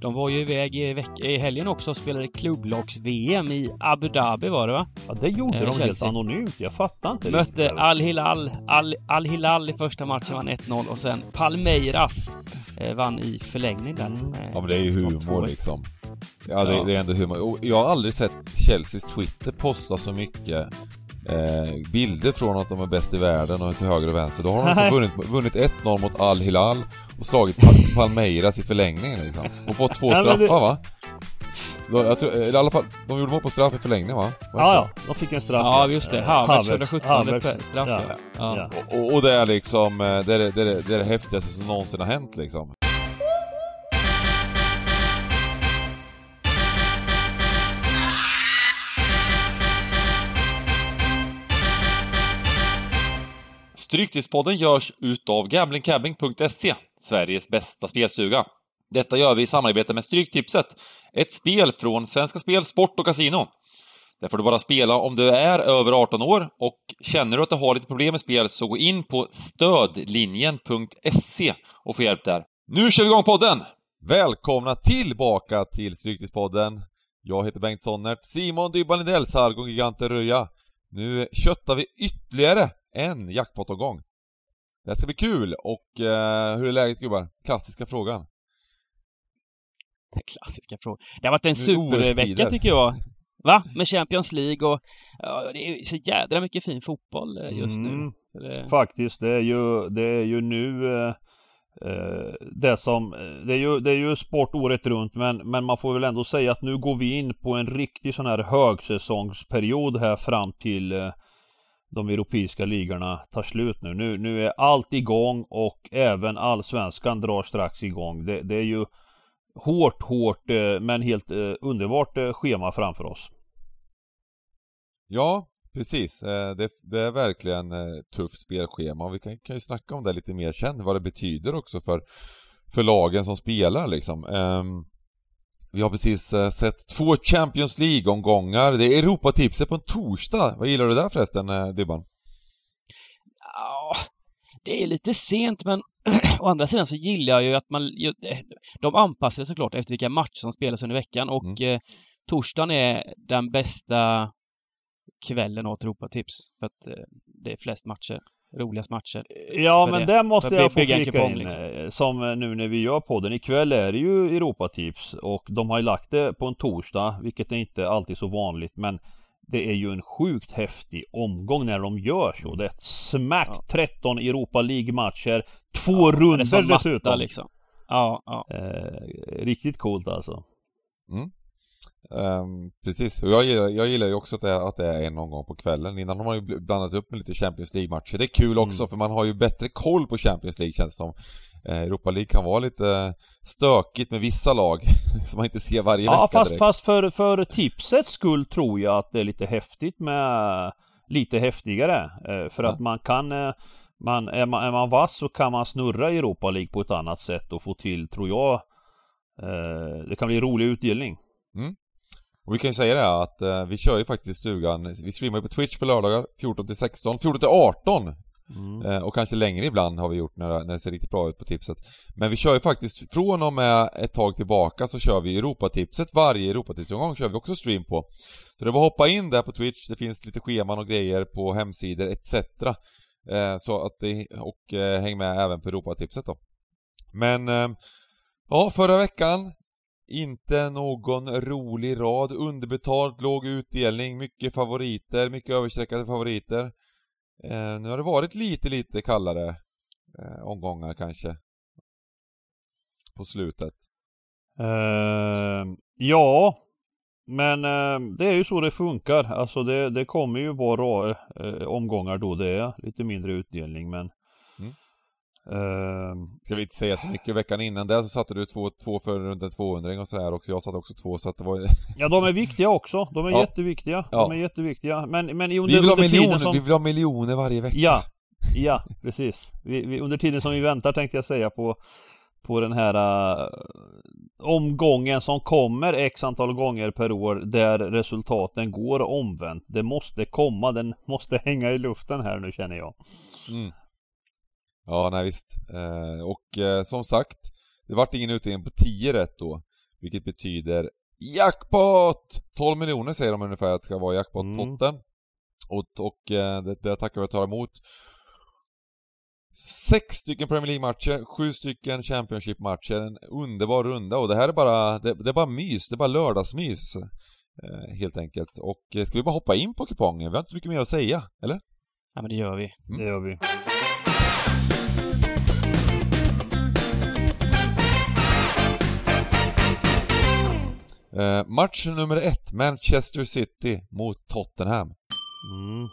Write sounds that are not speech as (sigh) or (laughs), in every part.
De var ju iväg i, veck- i helgen också och spelade klubblags-VM i Abu Dhabi var det va? Ja, det gjorde Eh, de helt Chelsea. anonymt. Jag fattar inte. Mötte. Al-Hilal. Al- Al-Hilal i första matchen vann 1-0 och sen Palmeiras eh, vann i förlängning där. Mm. Eh, Ja men det är ju humor liksom. Ja, det, Ja. det är ändå humor. Och jag har aldrig sett Chelseas Twitter posta så mycket eh, bilder från att de är bäst i världen och till höger och vänster. Då har de liksom vunnit, vunnit 1-0 mot Al-Hilal och slagit Pal- (laughs) Palmeiras i förlängningen liksom. Och fått två det- straffar va? Jag tror, eller i alla fall, de gjorde mål på straff i förlängningen va? Var Ja, ja. De fick en straff. Ja, just det. Havertz Havertz- 117 Havertz. straff. Ja. Ja. Ja. Ja. Och, och det är liksom, eh, det är det, det, är det, det är det häftigaste som någonsin har hänt liksom. Stryktipspodden görs utav gamblingcabbing.se, Sveriges bästa spelstuga. Detta gör vi i samarbete med Stryktipset, ett spel från Svenska Spel, Sport och Casino. Där får du bara spela om du är över 18 år och känner du att du har lite problem med spel så gå in på stödlinjen.se och få hjälp där. Nu kör vi igång podden! Välkomna tillbaka till Stryktipspodden. Jag heter Bengt Sonnert, Simon Dybban Lindell, Sargon Giganter Röja. Nu köttar vi ytterligare en jackpot-omgång. Det här ska bli kul och eh, hur är läget gubbar? Klassiska frågan. Den klassiska frågan. Det har varit en supervecka tycker jag. (laughs) Va? Med Champions League och ja, det är ju så jädra mycket fin fotboll eh, just nu. Mm. Det- Faktiskt, det är ju, det är ju nu eh, eh, det som, det är ju, det är ju sport året runt men, men man får väl ändå säga att nu går vi in på en riktig sån här högsäsongsperiod här fram till eh, de europeiska ligorna tar slut nu. nu. Nu är allt igång och även allsvenskan drar strax igång. Det, det är ju hårt, hårt eh, men helt eh, underbart eh, schema framför oss. Ja, precis. Det, det är verkligen tufft spelschema och vi kan, kan ju snacka om det lite mer sen, vad det betyder också för, för lagen som spelar liksom. Ehm, vi har precis eh, sett två Champions League-omgångar. Det är Europatipset på en torsdag. Vad gillar du där förresten, eh, Dybban? Ja, det är lite sent men (clears throat) å andra sidan så gillar jag ju att man... ju- De anpassar sig såklart efter vilka matcher som spelas under veckan och eh, torsdagen är den bästa kvällen åt Europatips. För att eh, det är flest matcher, roligast matcher. Ja för men det. det måste jag få flika in. liksom. eh, Som nu när vi gör podden. Ikväll är det ju Europatips och de har ju lagt det på en torsdag vilket är inte alltid så vanligt men det är ju en sjukt häftig omgång när de gör så. Det är ett smack Ja. 13 Europa League-matcher. Två Ja, matta, dessutom. liksom. Ja, ja. Eh, riktigt coolt alltså. Ehm, precis, och jag gillar, jag gillar ju också att det, är, att det är en omgång på kvällen. Innan har man ju bl- blandat upp med lite Champions League-matcher. Det är kul också Mm. för man har ju bättre koll på Champions League känns det som. Eh, Europa League kan vara lite stökigt med vissa lag (laughs) som man inte ser varje Ja vecka fast, direkt. fast för, för tipsets skull tror jag att det är lite häftigt med lite häftigare. Eh, för Ja. att man kan eh, man, är, man, är man vass så kan man snurra i Europa League på ett annat sätt och få till, tror jag, eh, det kan bli rolig utdelning. Och vi kan ju säga det här att eh, vi kör ju faktiskt i stugan, vi streamar ju på Twitch på lördagar 14 till 16, 14 till 18 Mm. Eh, och kanske längre ibland har vi gjort när, när det ser riktigt bra ut på tipset. Men vi kör ju faktiskt, från och med ett tag tillbaka så kör vi Europatipset varje Europatipsomgång kör vi också stream på. Så det var hoppa in där på Twitch, det finns lite scheman och grejer på hemsidor etc. Eh, så att det, och eh, häng med även på Europatipset då. Men, eh, ja förra veckan inte någon rolig rad, underbetalt, låg utdelning, mycket favoriter, mycket överstreckade favoriter. Eh, nu har det varit lite, lite kallare eh, omgångar kanske. På slutet. Eh, ja, men eh, det är ju så det funkar. Alltså det, det kommer ju vara eh, omgångar då det är lite mindre utdelning men eh, Ska vi inte säga så mycket. Veckan innan det så satte du två, två för runt en 200 och så här också. Jag satte också två så att det var... (laughs) Ja de är viktiga också. De är Ja. jätteviktiga. Ja. De är jätteviktiga. Men, men under, Vi vill ha miljoner, som... vi vill ha miljoner varje vecka. Ja, ja precis. Vi, vi, under tiden som vi väntar tänkte jag säga på på den här uh, omgången som kommer x antal gånger per år där resultaten går omvänt. Det måste komma, den måste hänga i luften här nu känner jag. Mm. Ja, nej visst. Eh, och eh, som sagt, det vart ingen utdelning på 10 rätt då. Vilket betyder jackpot! 12 miljoner säger de ungefär att det ska vara jackpot-potten. Mm. Och, och eh, det, det tackar vi och tar emot. Sex stycken Premier League-matcher, sju stycken Championship-matcher, en underbar runda och det här är bara, det, det är bara mys, det är bara lördagsmys. Eh, helt enkelt. Och eh, ska vi bara hoppa in på kupongen? Vi har inte så mycket mer att säga, eller? Ja men det gör vi. Mm. Det gör vi. Eh, match nummer ett, Manchester City mot Tottenham. Mm.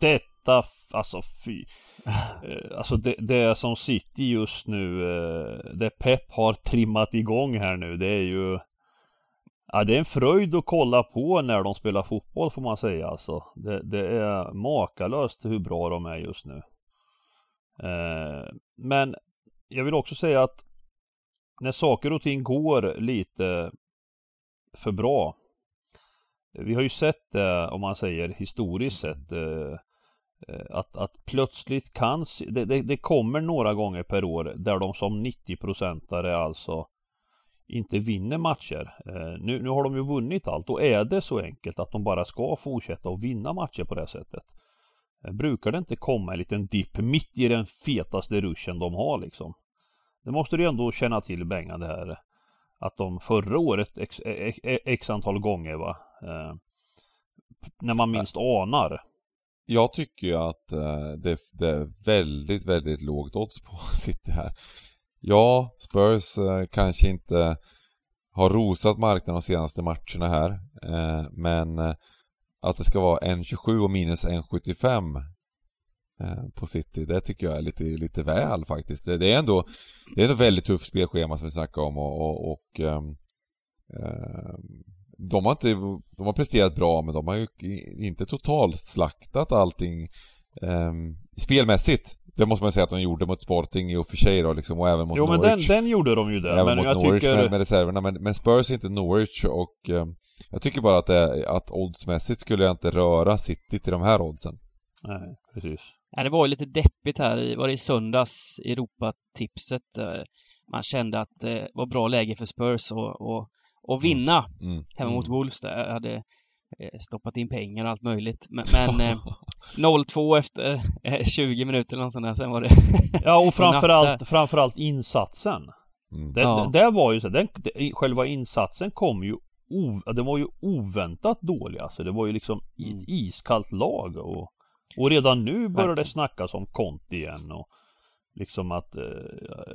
Detta, alltså fy. Eh, alltså det, det som City just nu, eh, det Pep har trimmat igång här nu, det är ju Ja, det är en fröjd att kolla på när de spelar fotboll får man säga alltså. Det, det är makalöst hur bra de är just nu. Eh, men jag vill också säga att när saker och ting går lite för bra. Vi har ju sett det om man säger historiskt sett eh, eh, att, att plötsligt kan det, det, det, kommer några gånger per år där de som 90-procentare alltså inte vinner matcher. Nu, nu har de ju vunnit allt och är det så enkelt att de bara ska fortsätta att vinna matcher på det sättet. Brukar det inte komma en liten dipp mitt i den fetaste ruschen de har liksom. Det måste du ändå känna till Bengan det här. Att de förra året x, x, x antal gånger va. Eh, när man minst anar. Jag tycker ju att eh, det, det, är väldigt, väldigt lågt odds på City här. Ja, Spurs eh, kanske inte har rosat marknaden de senaste matcherna här. Eh, men att det ska vara 1,27 och minus 1,75 eh, på City, det tycker jag är lite, lite väl faktiskt. Det är ändå, det är ändå väldigt tufft spelschema som vi snackar om och, och, och ehm, ehm, de har inte, de har presterat bra men de har ju inte totalt slaktat allting um, spelmässigt. Det måste man säga att de gjorde mot Sporting i och för sig då liksom, och även mot jo, Norwich. Jo men den, den gjorde de ju det. Även men mot jag Norwich tycker... med, med reserverna. Men, men Spurs är inte Norwich och eh, jag tycker bara att, det, att oddsmässigt skulle jag inte röra City till de här oddsen. Nej, precis. Ja, det var ju lite deppigt här i, var det i söndags, Europatipset. Eh, man kände att det var bra läge för Spurs och, och, och vinna mm. hemma mot mm. Wolves. Där. Jag hade Eh, stoppat in pengar och allt möjligt. Men, men 0-2 eh, (laughs) efter 20 eh, minuter eller något sånt där, sen var det Ja och (laughs) framförallt, framförallt insatsen. Mm. Det, ja. det, det, var ju så, den, det, själva insatsen kom ju o, den var ju oväntat dålig alltså. Det var ju liksom mm. ett iskallt lag och, och redan nu börjar det snackas om Conti igen och liksom att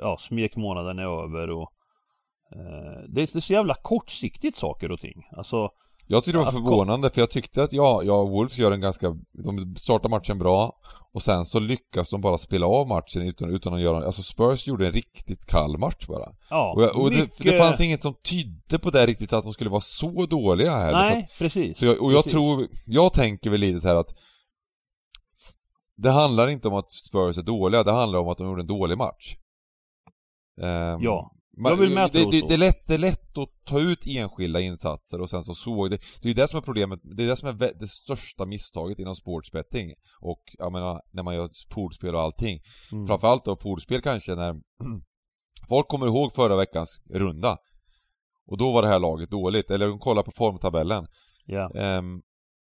ja, smekmånaden är över och det, det är så jävla kortsiktigt saker och ting. Alltså jag tyckte det var förvånande för jag tyckte att ja, ja, Wolves gör en ganska, de startar matchen bra och sen så lyckas de bara spela av matchen utan, utan att göra, alltså Spurs gjorde en riktigt kall match bara. Ja, och, jag, och mycket... det, det, fanns inget som tydde på det riktigt att de skulle vara så dåliga här. Nej, så att, precis. Så jag, och jag precis. tror, jag tänker väl lite så här att det handlar inte om att Spurs är dåliga, det handlar om att de gjorde en dålig match. Um, ja. Man, jag vill med det, det, det, är lätt, det är lätt att ta ut enskilda insatser och sen så såg det. Det är ju det som är problemet, det är det som är det största misstaget inom sportsbetting. Och jag menar, när man gör poolspel och allting. Mm. Framförallt då poolspel kanske när (clears throat) folk kommer ihåg förra veckans runda. Och då var det här laget dåligt, eller de kollar på formtabellen. Yeah. Um,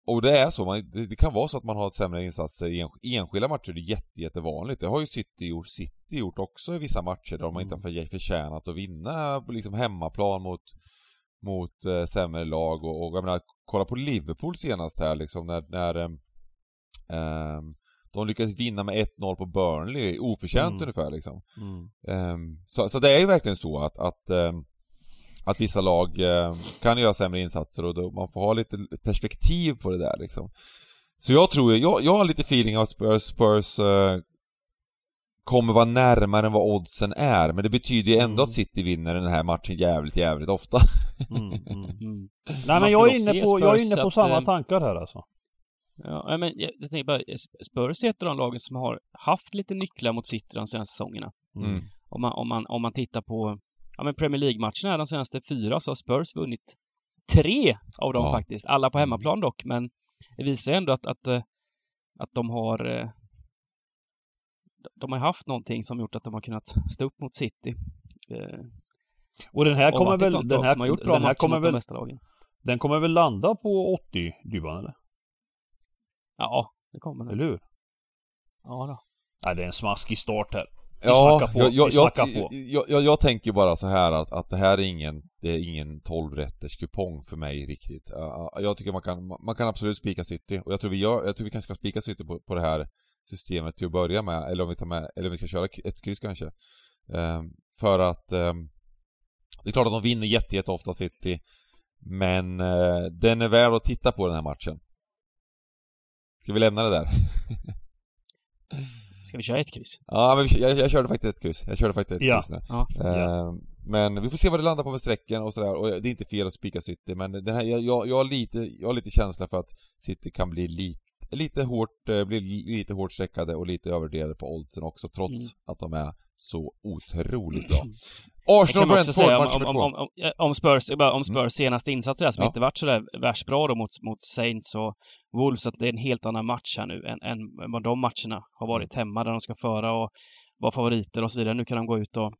och det är så, man, det, det, kan vara så att man har sämre insatser i enskilda matcher, det är jätte, jättevanligt. Det har ju City gjort, City gjort också i vissa matcher där de inte har mm. förtjänat att vinna på liksom hemmaplan mot, mot eh, sämre lag och, och jag menar, kolla på Liverpool senast här liksom när, när eh, de lyckades vinna med 1-0 på Burnley, oförtjänt mm. ungefär liksom. Mm. Um, så, så det är ju verkligen så att, att um, att vissa lag eh, kan göra sämre insatser och då man får ha lite perspektiv på det där liksom. Så jag tror, jag, jag har lite feeling att Spurs, Spurs eh, kommer vara närmare än vad oddsen är, men det betyder ju ändå mm. att City vinner den här matchen jävligt, jävligt ofta. mm, mm, mm. (laughs) Nej men jag är inne på, jag är inne på att, samma eh, tankar här alltså. Ja, men jag, jag tänker bara, Spurs är ett av de lagen som har haft lite nycklar mot City de senaste säsongerna. Mm. Om, man, om, man, om man tittar på ja, men Premier League-matcherna de senaste fyra så har Spurs vunnit tre av dem ja. faktiskt. Alla på hemmaplan dock, men det visar ändå att, att, eh, att de har eh, de har haft någonting som gjort att de har kunnat stå upp mot City. Eh, Och den här Och kommer väl, den här, har gjort bra den här kommer de väl, lagen. den kommer väl landa på 80 Dybban eller? Ja, det kommer det. Eller hur? Ja då. Nej, det är en smaskig start här. Ja, på, jag, jag, jag, jag, tänker bara så här att, att det här är ingen, det är ingen 12-rätters kupong för mig riktigt. Ja, Jag tycker man kan, man kan absolut spika City och jag tror vi gör, jag tror vi kanske ska spika City på, på det här systemet till att börja med, eller om vi tar med, eller om vi ska köra ett kryss kanske. Ehm, för att ehm, det är klart att de vinner jätte, jätte ofta City, men eh, den är värd att titta på den här matchen. Ska vi lämna det där? (laughs) Ska vi köra ett kryss? Ja, men vi, jag, jag körde faktiskt ett kryss. Jag körde faktiskt ett Ja. kryss nu. Ja. Eh, Men vi får se vad det landar på med strecken och sådär. Och det är inte fel att spika City, men den här, jag, jag, jag, har lite, jag har lite känsla för att City kan bli lite, lite hårt, eh, bli lite hårt streckade och lite övervärderade på oddsen också, trots Mm. att de är så otroligt bra. (clears throat) Arsenal Brentford, match om, om, om, om, om Spurs, Spurs senaste insatser där, som Ja. inte varit sådär värst bra då mot, mot Saints och Wolves, att det är en helt annan match här nu än, än vad de matcherna har varit hemma där de ska föra och vara favoriter och så vidare. Nu kan de gå ut och,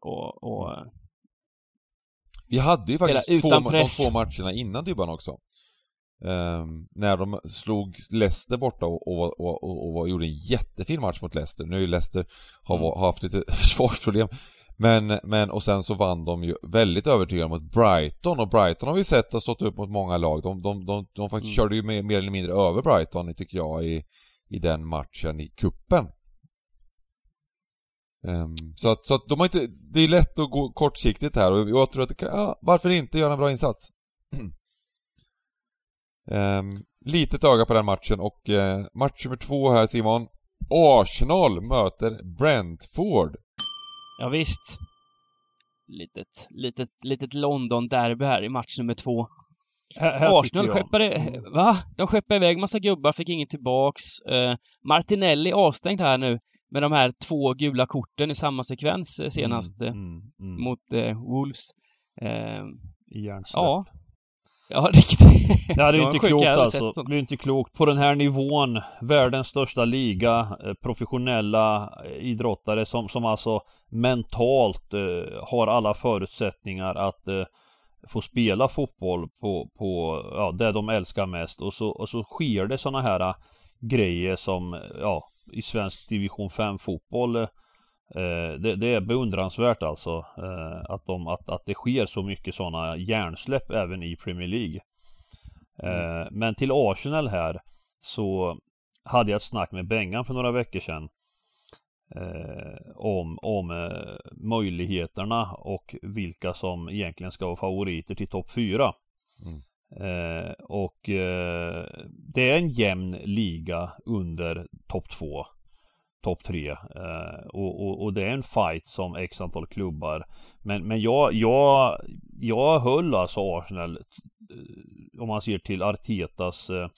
och, och eh, Vi hade ju faktiskt två, de två matcherna innan Dybban också. Ehm, när de slog Leicester borta och, och, och, och, gjorde en jättefin match mot Leicester. Nu är ju Leicester har, Mm. har haft lite (laughs) försvarsproblem. Men, men, och sen så vann de ju väldigt övertygande mot Brighton och Brighton har vi sett har stått upp mot många lag. De, de, de, de faktiskt Mm. körde ju mer, mer eller mindre över Brighton tycker jag i, i den matchen i kuppen. Ehm, så att, så att de har inte, det är lätt att gå kortsiktigt här och jag tror att det kan, ja, varför inte göra en bra insats? um, litet öga på den matchen och eh, match nummer två här Simon. Arsenal möter Brentford. Ja visst. Litet, litet, litet London-derby här i match nummer två. Här, här Arsenal skeppade, va? De skeppade iväg massa gubbar, fick ingen tillbaks. Eh, Martinelli avstängd här nu med de här två gula korten i samma sekvens eh, senast eh, Mm, mm, mm. mot eh, Wolves. Hjärnsläpp. ja. Ja, (laughs) riktigt. Ja, det är ju inte klokt alltså. sånt. Det är inte klokt. På den här nivån, världens största liga, eh, professionella eh, idrottare som, som alltså mentalt eh, har alla förutsättningar att eh, få spela fotboll på, på ja, det de älskar mest och så, och så sker det sådana här eh, grejer som, ja, i svensk division 5 fotboll det, det är beundransvärt alltså eh, att, de, att, att det sker så mycket sådana hjärnsläpp även i Premier League. Eh, men till Arsenal här så hade jag ett snack med Bengan för några veckor sedan eh, om, om eh, möjligheterna och vilka som egentligen ska vara favoriter till topp 4. Mm. Eh, och eh, det är en jämn liga under topp 2 topp tre. Eh, och, och, och det är en fight som x antal klubbar. Men, men jag, jag, jag höll alltså Arsenal eh, om man ser till Artetas eh,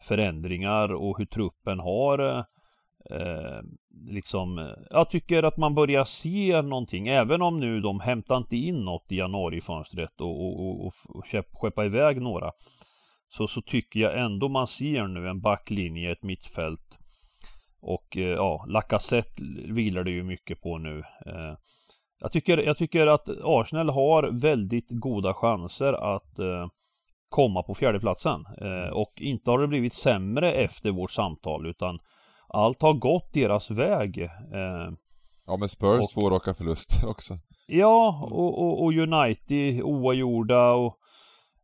förändringar och hur truppen har eh, eh, liksom jag tycker att man börjar se någonting. Även om nu de hämtar inte in något i januarifönstret och, och, och, och, och skeppar iväg några så, så tycker jag ändå man ser nu en backlinje, ett mittfält och eh, ja, Lacazette vilar det ju mycket på nu. Eh, Jag tycker, jag tycker att Arsenal har väldigt goda chanser att eh, komma på fjärdeplatsen. Och inte har det blivit sämre efter vårt samtal utan allt har gått deras väg. Ja men Spurs Och- två raka förluster också. Ja, och, och, och United oavgjorda och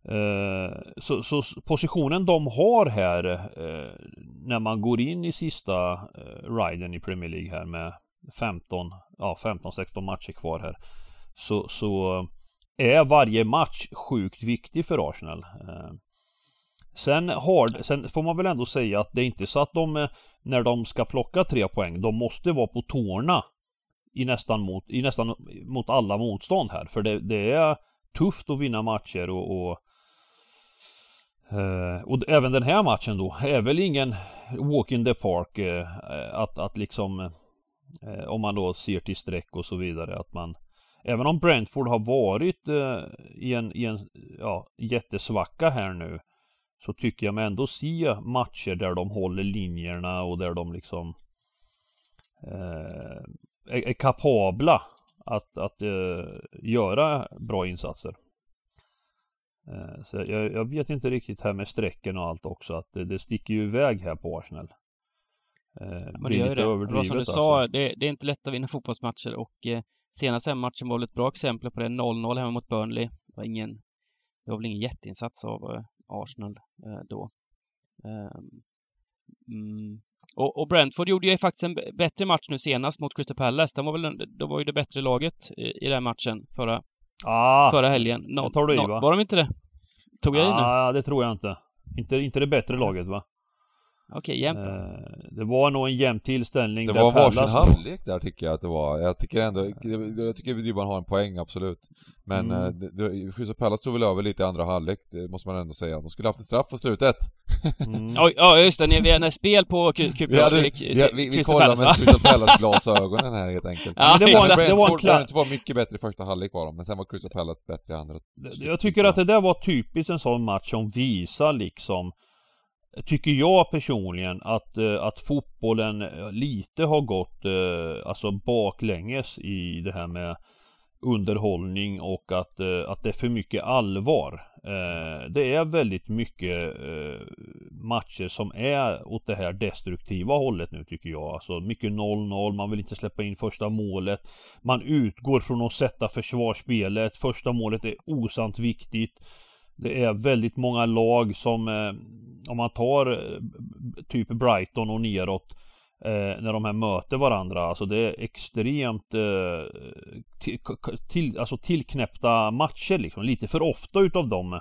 Eh, så, så positionen de har här eh, när man går in i sista eh, riden i Premier League här med 15, ja 15-16 matcher kvar här så, så är varje match sjukt viktig för Arsenal. Sen, har, sen får man väl ändå säga att det är inte så att de när de ska plocka tre poäng, de måste vara på tårna i nästan mot, i nästan mot alla motstånd här. För det, det är tufft att vinna matcher och, och eh, och även den här matchen då är väl ingen walk in the park eh, att, att liksom eh, om man då ser till streck och så vidare att man Även om Brentford har varit eh, i en, i en ja, jättesvacka här nu Så tycker jag mig ändå se matcher där de håller linjerna och där de liksom eh, är, är kapabla att, att eh, göra bra insatser. Uh, så jag, jag, vet inte riktigt här med strecken och allt också att det, det sticker ju iväg här på Arsenal. Uh, Men det gör det. Det var som du alltså. sa, det, det, är inte lätt att vinna fotbollsmatcher och eh, senaste matchen var väl ett bra exempel på det. 0-0 hemma mot Burnley. Det var ingen, det var väl ingen jätteinsats av Arsenal då. Ehm, mm. Och, och, Brentford gjorde ju faktiskt en bättre match nu senast mot Crystal Palace. De var väl, de var ju det bättre laget i, i den matchen förra, ah, förra helgen. No, tar du i, va? Var de inte det? Tog jag ah, i nu? Ja, det tror jag inte. Inte, inte det bättre laget va? Okej, jämnt eh, Det var nog en jämn tillställning Det var varsin halvlek där tycker jag att det var. Jag tycker ändå, jag tycker Dybban har en poäng absolut. Men mm. eh, Crystal Palace tog väl över lite i andra halvlek, det måste man ändå säga. De skulle haft en straff på slutet. Mm. (laughs) Oj, ja just det, ni, hade spel på vi, hade, vi, vi, vi kollade med Crystal Palace-glasögonen (laughs) här helt enkelt. Ja, det var, det var en klar... var mycket bättre i första halvlek var de, men sen var Crystal Palace bättre i andra. Jag tycker att det där var typiskt en sån match som visar liksom tycker jag personligen att, eh, att fotbollen eh, lite har gått eh, alltså baklänges i det här med underhållning och att, att det är för mycket allvar. Det är väldigt mycket matcher som är åt det här destruktiva hållet nu tycker jag. Alltså mycket 0-0, man vill inte släppa in första målet. Man utgår från att sätta försvarsspelet. Första målet är osant viktigt. Det är väldigt många lag som eh, om man tar eh, typ Brighton och neråt eh, när de här möter varandra. Alltså det är extremt till, alltså tillknäppta matcher liksom. Lite för ofta utav dem.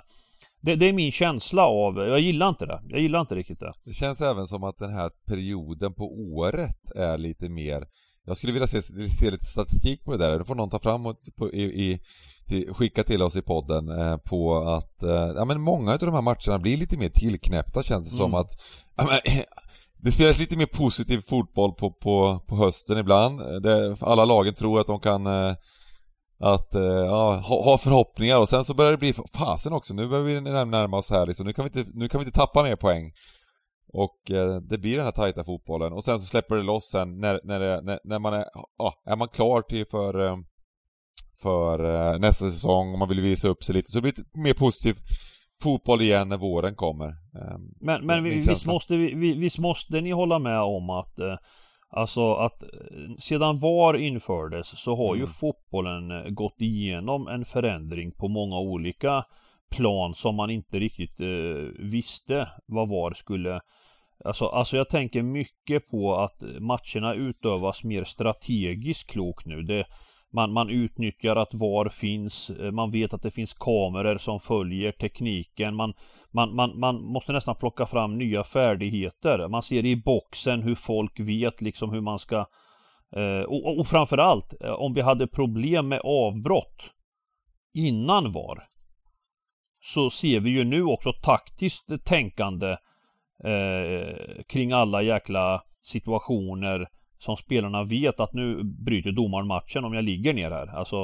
Det, det, är min känsla av, jag gillar inte det. Jag gillar inte riktigt det. Det känns även som att den här perioden på året är lite mer Jag skulle vilja se, se lite statistik på det där. Det får någon ta fram på, i, i till, skicka till oss i podden eh, på att eh, ja, men många av de här matcherna blir lite mer tillknäppta känns det mm. som att ja, men, (clears throat) det spelas lite mer positiv fotboll på, på, på hösten ibland. Det, alla lagen tror att de kan eh, att ja, ha, ha, förhoppningar och sen så börjar det bli fasen också, nu börjar vi närma oss här liksom. nu kan vi inte, nu kan vi inte tappa mer poäng. Och det blir den här tajta fotbollen och sen så släpper det loss sen när, när, det, när, när man är, ja, är man klar till för för eh, nästa säsong och man vill visa upp sig lite. Så det blir lite mer positiv fotboll igen när våren kommer. Ehm, men, men visst, måste vi, visst måste ni hålla med om att eh, Alltså att eh, sedan VAR infördes så har mm. ju fotbollen gått igenom en förändring på många olika plan som man inte riktigt eh, visste vad VAR skulle Alltså, alltså jag tänker mycket på att matcherna utövas mer strategiskt klokt nu. Det, man, man utnyttjar att VAR finns, eh, man vet att det finns kameror som följer tekniken, man, man, man, man måste nästan plocka fram nya färdigheter. Man ser i boxen hur folk vet liksom hur man ska eh, och, och framförallt eh, om vi hade problem med avbrott innan VAR så ser vi ju nu också taktiskt tänkande eh, kring alla jäkla situationer som spelarna vet att nu bryter domaren matchen om jag ligger ner här. Alltså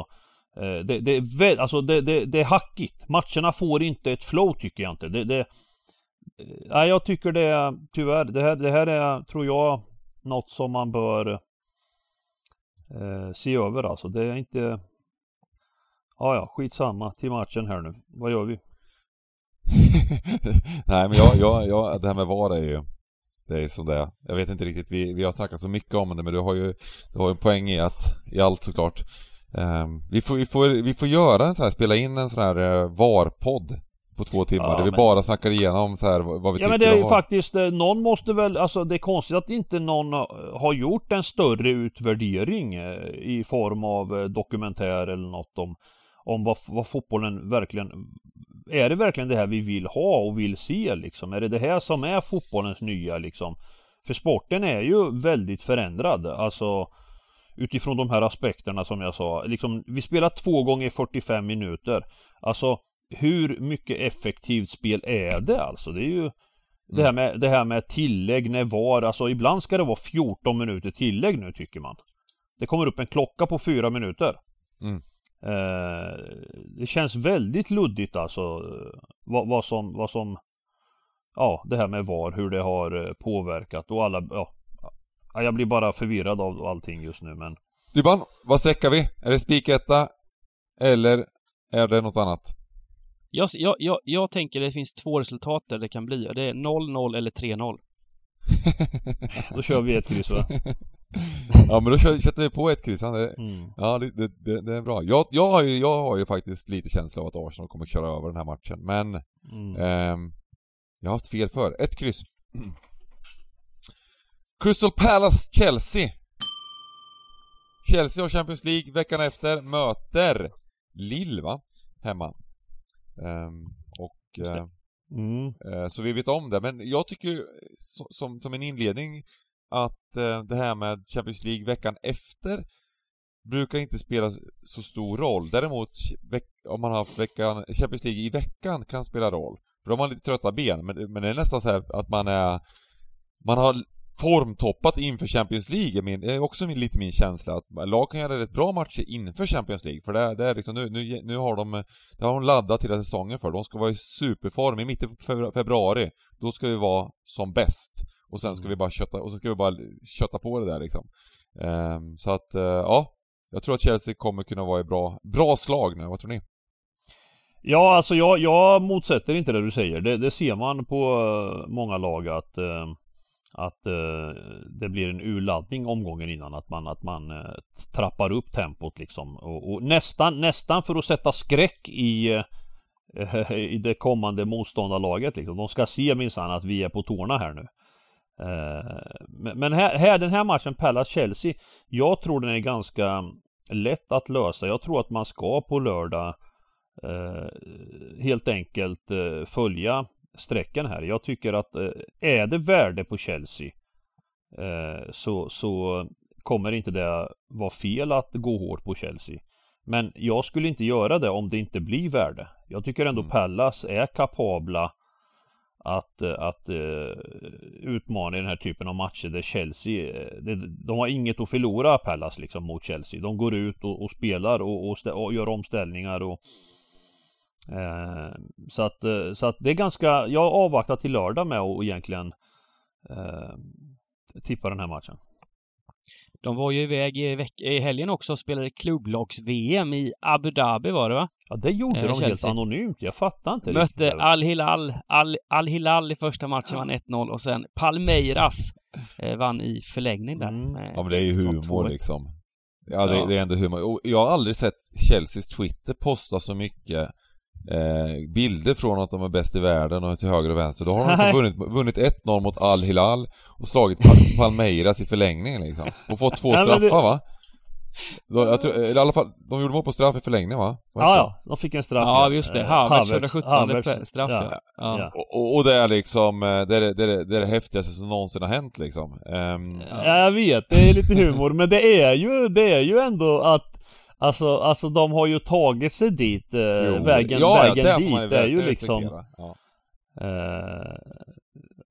eh, det, det, är väl, alltså det, det, det, är hackigt. Matcherna får inte ett flow tycker jag inte. Det, det, eh, nej, jag tycker det är tyvärr. Det här, det här är, tror jag, något som man bör eh, se över alltså. Det är inte... Ja, ja, skitsamma till matchen här nu. Vad gör vi? (laughs) nej, men jag, jag, jag, det här med VAR är ju det är som det är. Jag vet inte riktigt, vi, vi har snackat så mycket om det men du har ju, du har en poäng i att, i allt såklart. Um, vi, får, vi, får, vi får göra en sån här, spela in en sån här uh, VAR-podd på två timmar ja, där vi bara snackar igenom så här vad vi ja, tycker Ja men det är ju faktiskt, eh, någon måste väl, alltså det är konstigt att inte någon har gjort en större utvärdering eh, i form av dokumentär eller något om, om vad, vad fotbollen verkligen är det verkligen det här vi vill ha och vill se liksom? Är det det här som är fotbollens nya liksom? För sporten är ju väldigt förändrad, alltså utifrån de här aspekterna som jag sa. Liksom, vi spelar två gånger 45 minuter. Alltså hur mycket effektivt spel är det alltså? Det är ju det, här med, det här med tillägg när var, alltså ibland ska det vara 14 minuter tillägg nu tycker man. Det kommer upp en klocka på 4 minuter. Mm. Eh, det känns väldigt luddigt alltså vad, vad, som, vad som Ja det här med VAR, hur det har eh, påverkat och alla ja, Jag blir bara förvirrad av allting just nu men Dybban, vad sträckar vi? Är det spiketta? Eller är det något annat? Jag, jag, jag, jag tänker det finns två resultat där det kan bli. Det är 0-0 eller 3-0. (laughs) Då kör vi ett kryss va? Ja men då sätter vi på ett kryss. Mm. Ja, det, det, det, är bra. Jag, jag, har ju, jag har ju faktiskt lite känsla av att Arsenal kommer köra över den här matchen, men Mm. ehm, jag har haft fel för. Ett kryss. Crystal Palace Chelsea. Chelsea har Champions League veckan efter, möter Lille va? Hemma. Ehm, och... Eh, Mm. Eh, Så vi vet om det, men jag tycker so- som, som en inledning att eh, det här med Champions League veckan efter brukar inte spela så stor roll. Däremot om man har haft veckan, Champions League i veckan kan spela roll. För då har man lite trötta ben, men, men det är nästan så här att man är man har formtoppat inför Champions League, min, det är också min, lite min känsla att lag kan göra rätt bra matcher inför Champions League, för det, det är liksom nu, nu, nu har de, det har de laddat hela säsongen för. De ska vara i superform i mitten på februari, då ska vi vara som bäst. Och sen ska vi bara kötta, och så ska vi bara kötta på det där liksom. Ehm, så att, eh, ja. Jag tror att Chelsea kommer kunna vara i bra, bra slag nu, vad tror ni? Ja, alltså jag, jag motsätter inte det du säger. Det, det ser man på eh, många lag att, eh, att det blir en urladdning omgången innan. Att man, att man trappar upp tempot liksom. Och, och nästan, nästan för att sätta skräck i, (laughs) i det kommande motståndarlaget. Liksom. De ska se minsann att vi är på tårna här nu. Eh, Men här, här, den här matchen, Palace-Chelsea, jag tror den är ganska lätt att lösa. Jag tror att man ska på lördag eh, helt enkelt eh, följa strecken här. Jag tycker att är det värde på Chelsea så, så kommer inte det vara fel att gå hårt på Chelsea. Men jag skulle inte göra det om det inte blir värde. Jag tycker ändå Mm. Pallas är kapabla att, eh, att eh, utmana i den här typen av matcher där Chelsea, eh, det, de har inget att förlora Pallas liksom mot Chelsea. De går ut och, och spelar och, och, stä- och gör omställningar och eh, så, att, så att det är ganska, jag avvaktar till lördag med att egentligen eh, tippa den här matchen. De var ju iväg i, veck- i helgen också och spelade klubblags-VM i Abu Dhabi var det va? Ja det gjorde Eh, de helt Chelsea. anonymt, jag fattar inte Mötte. Al-Hilal, Al- Al-Hilal i första matchen vann 1-0 och sen Palmeiras eh, vann i förlängning där. Mm. med Ja men det är ju 1-2. humor liksom. Ja, det, Ja. det är ändå humor. Och jag har aldrig sett Chelseas Twitter posta så mycket eh, bilder från att de är bäst i världen och till höger och vänster. Då har de alltså (laughs) Nej. vunnit, vunnit 1-0 mot Al-Hilal och slagit Pal- (laughs) Palmeiras i förlängning liksom. Och fått två straffar va? De, jag tror, eller i alla fall, de gjorde mål på straff i förlängning va? Var Ja, ja, de fick en straff Ja, just det. Eh, Havertz, 117 Havertz, straff ja. ja. ja. Och, och, det är liksom, eh, det är det, det, är det, är det häftigaste som någonsin har hänt liksom. Ehm, Ja, jag vet, det är lite humor, men det är ju, det är ju ändå att Alltså, alltså de har ju tagit sig dit, eh, jo, vägen, ja, ja, vägen man dit är ju liksom. Ja. eh,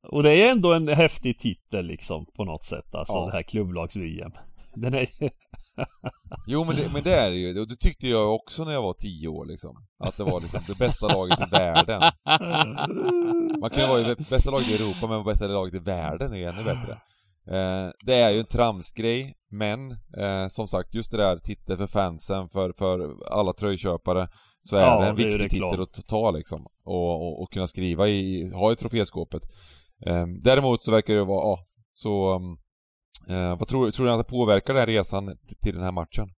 Och det är ändå en häftig titel liksom på något sätt, alltså Ja. det här klubblags-VM (laughs) Den är (laughs) Jo men det, men det är det ju, och det tyckte jag också när jag var tio år liksom. Att det var liksom det bästa laget i världen. Man kan ju vara i bästa laget i Europa men bästa laget i världen är ju ännu bättre. Eh, det är ju en tramsgrej, men eh, som sagt just det där titel för fansen, för, för alla tröjköpare så är Ja, det en det viktig titel att ta liksom. Och, och, och kunna skriva i, ha i troféskåpet. Eh, däremot så verkar det vara, ja, så um, eh, vad tror, tror du att det påverkar den här resan till- till den här matchen?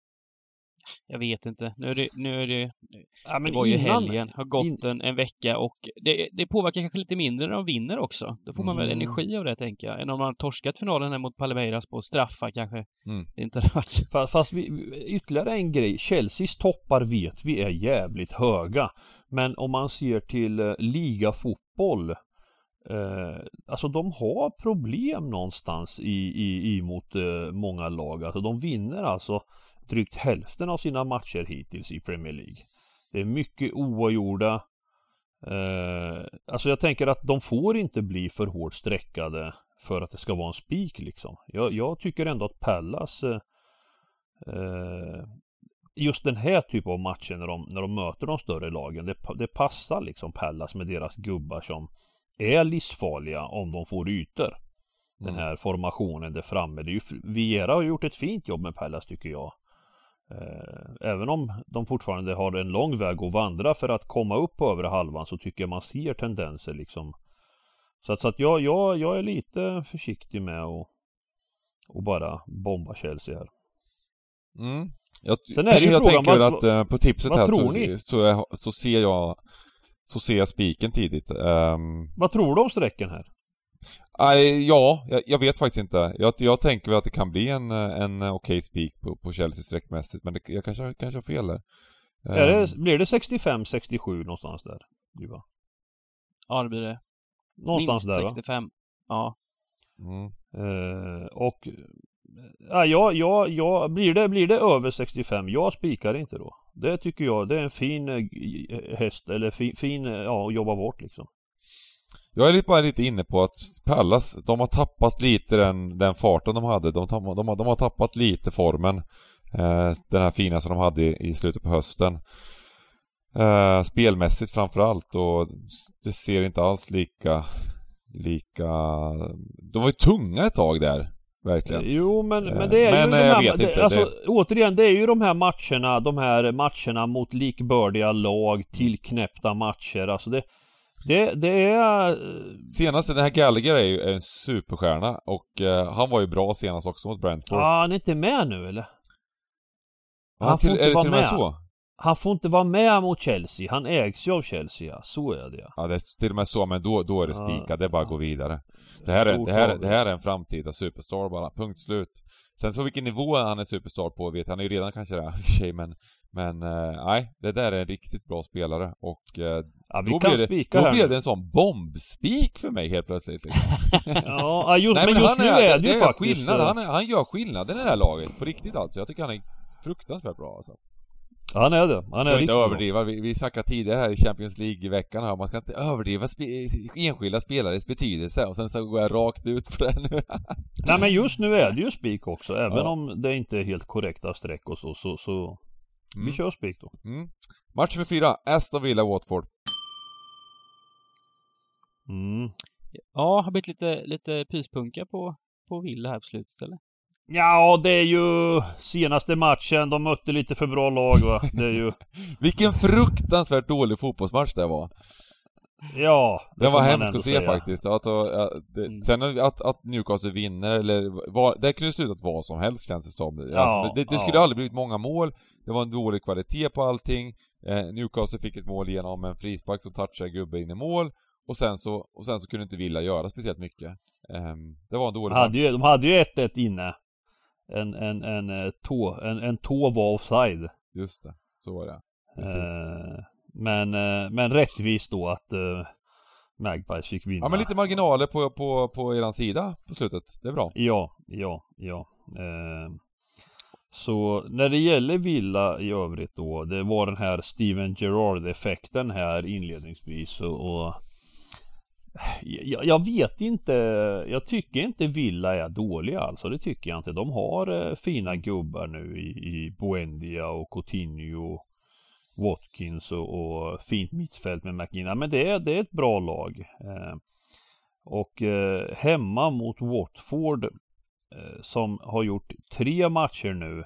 Jag vet inte. Nu är det, nu är det, ja, det var ju innan- helgen, har gått in- en, en vecka och det, det påverkar kanske lite mindre när de vinner också. Då får man väl Mm. energi av det tänker jag. Än om man har torskat finalen här mot Palmeiras på straffar kanske. Mm. Det inte (laughs) hade varit Fast, fast vi, ytterligare en grej, Chelseas toppar vet vi är jävligt höga. Men om man ser till eh, ligafotboll eh, Alltså de har problem någonstans i, i, i mot eh, många lag. Alltså de vinner alltså drygt hälften av sina matcher hittills i Premier League. Det är mycket oavgjorda. Eh, alltså jag tänker att de får inte bli för hårt streckade för att det ska vara en spik liksom. Jag, jag tycker ändå att Pallas eh, eh, just den här typen av matcher när de, när de möter de större lagen det, det passar liksom Pallas med deras gubbar som är livsfarliga om de får ytor. Den Mm. här formationen där framme. Det är ju, Viera har gjort ett fint jobb med Pallas tycker jag. Eh, även om de fortfarande har en lång väg att vandra för att komma upp på övre halvan så tycker jag man ser tendenser liksom. Så att, så att jag, jag, jag är lite försiktig med att och bara bomba Chelsea här. Mm. Jag, Sen är det ju (laughs) jag frågan, tänker vad- att eh, på tipset här så, så, så ser jag så ser jag spiken tidigt. Ehm, Vad tror du om strecken här? Nej, ja, jag, jag vet faktiskt inte. Jag, jag tänker väl att det kan bli en, eh, en eh, okej spik på, på Chelsea sträckmässigt, men det, jag kanske, kanske har fel där. Är Ehm, det, blir det 65-67 någonstans där? Duva? Ja, det blir det. Någonstans Minst där va? 65. Ja. mm. Eh, och ja, ja, ja, ja, blir, det, blir det över 65, jag spikar inte då. Det tycker jag, det är en fin eh, häst, eller fin, fin eh, ja, att jobba bort liksom. Jag är bara lite inne på att Pallas, de har tappat lite den, den farten de hade. De, de, de, har, de har tappat lite formen. Eh, den här fina som de hade i, i slutet på hösten. Eh, spelmässigt framförallt och det ser inte alls lika, lika... De var ju tunga ett tag där. Verkligen. Jo men, Eh, men det är men, ju eh, de jag här, vet det, inte, alltså, det- återigen det är ju de här matcherna, de här matcherna mot likbördiga lag, tillknäppta matcher, alltså det det, det är... eh, Senaste, den här Gallagher är ju en superstjärna och eh, han var ju bra senast också mot Brentford. Ja, han är inte med nu eller? han han får till, inte är det vara till och med med. så? Han får inte vara med mot Chelsea, han ägs ju av Chelsea ja. så är det ja. Ja, det är till och med så, men då, då är det Ja. spikat. Det är bara att gå vidare. Det här, är, det, här, det här är en framtida superstar bara, punkt slut. Sen så vilken nivå han är superstar på vet jag, han är ju redan kanske det (laughs) för sig, men eh, nej, det där är en riktigt bra spelare och eh, Ja, vi då, kan blev det, spika då blev det en sån bombspik för mig helt plötsligt. Liksom. (laughs) Ja, ja, just, nej men, men just han nu är, är det, det ju är faktiskt... skillnad, eh, han, han gör skillnad i det här laget, på riktigt alltså. Jag tycker han är fruktansvärt bra alltså. Han är det. Han ska är inte överdriva, vi, vi snackade tidigare här i Champions League-veckan här, man ska inte överdriva spe, enskilda spelares betydelse och sen så går jag rakt ut på det nu. Nej men just nu är det ju spik också. Även Ja. om det inte är helt korrekta streck och så, så, så vi Mm. kör spik då. Mm. Match nummer fyra, Aston Villa-Watford. Mm. Ja, har blivit lite, lite pyspunka på, på Villa här på slutet eller? Ja, det är ju senaste matchen. De mötte lite för bra lag va. Det är ju, (laughs) Vilken fruktansvärt dålig fotbollsmatch det var. ja. det Den var hemsk att se säga. faktiskt. Alltså, det, Mm. Sen att, att Newcastle vinner eller vad, det kunde slutat vad som helst känns det som. Alltså, Ja, det, det ja. skulle aldrig blivit många mål, det var en dålig kvalitet på allting. Eh, Newcastle fick ett mål genom en frispark som touchade gubbe in i mål. Och sen så, och sen så kunde inte Villa göra speciellt mycket. Ehm, det var en De dålig hade ju, de hade ju 1-1 inne. En, en, en, eh, tå, en, en tå var offside. Just det, så var det. Eh, men, eh, men rättvist då att eh, Magpies fick vinna. Ja men lite marginaler på, på, på eran sida på slutet. Det är bra. Ja, ja, ja. Eh, så när det gäller Villa i övrigt då, det var den här Steven Gerrard-effekten här inledningsvis och, och jag, jag vet inte, jag tycker inte Villa är dåliga alltså, det tycker jag inte. De har eh, fina gubbar nu i, i Buendia och Coutinho Watkins och, och fint mittfält med McGinna. Men det är, det är ett bra lag. Eh, och eh, hemma mot Watford Eh, som har gjort tre matcher nu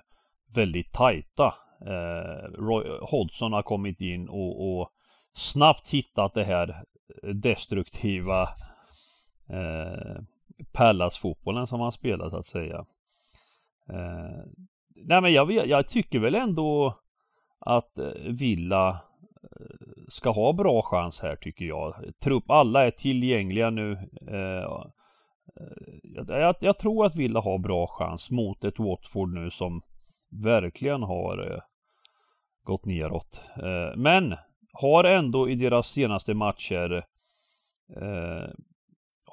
väldigt tajta. Eh, Roy Hodgson har kommit in och, och snabbt hittat det här destruktiva eh, Pallas-fotbollen som han spelar så att säga. Eh, nej men jag, vet, jag tycker väl ändå att eh, Villa ska ha bra chans här tycker jag. Trupp, alla är tillgängliga nu. Eh, Eh, jag, jag, tror att Villa har bra chans mot ett Watford nu som verkligen har eh, gått neråt. Eh, men har ändå i deras senaste matcher eh,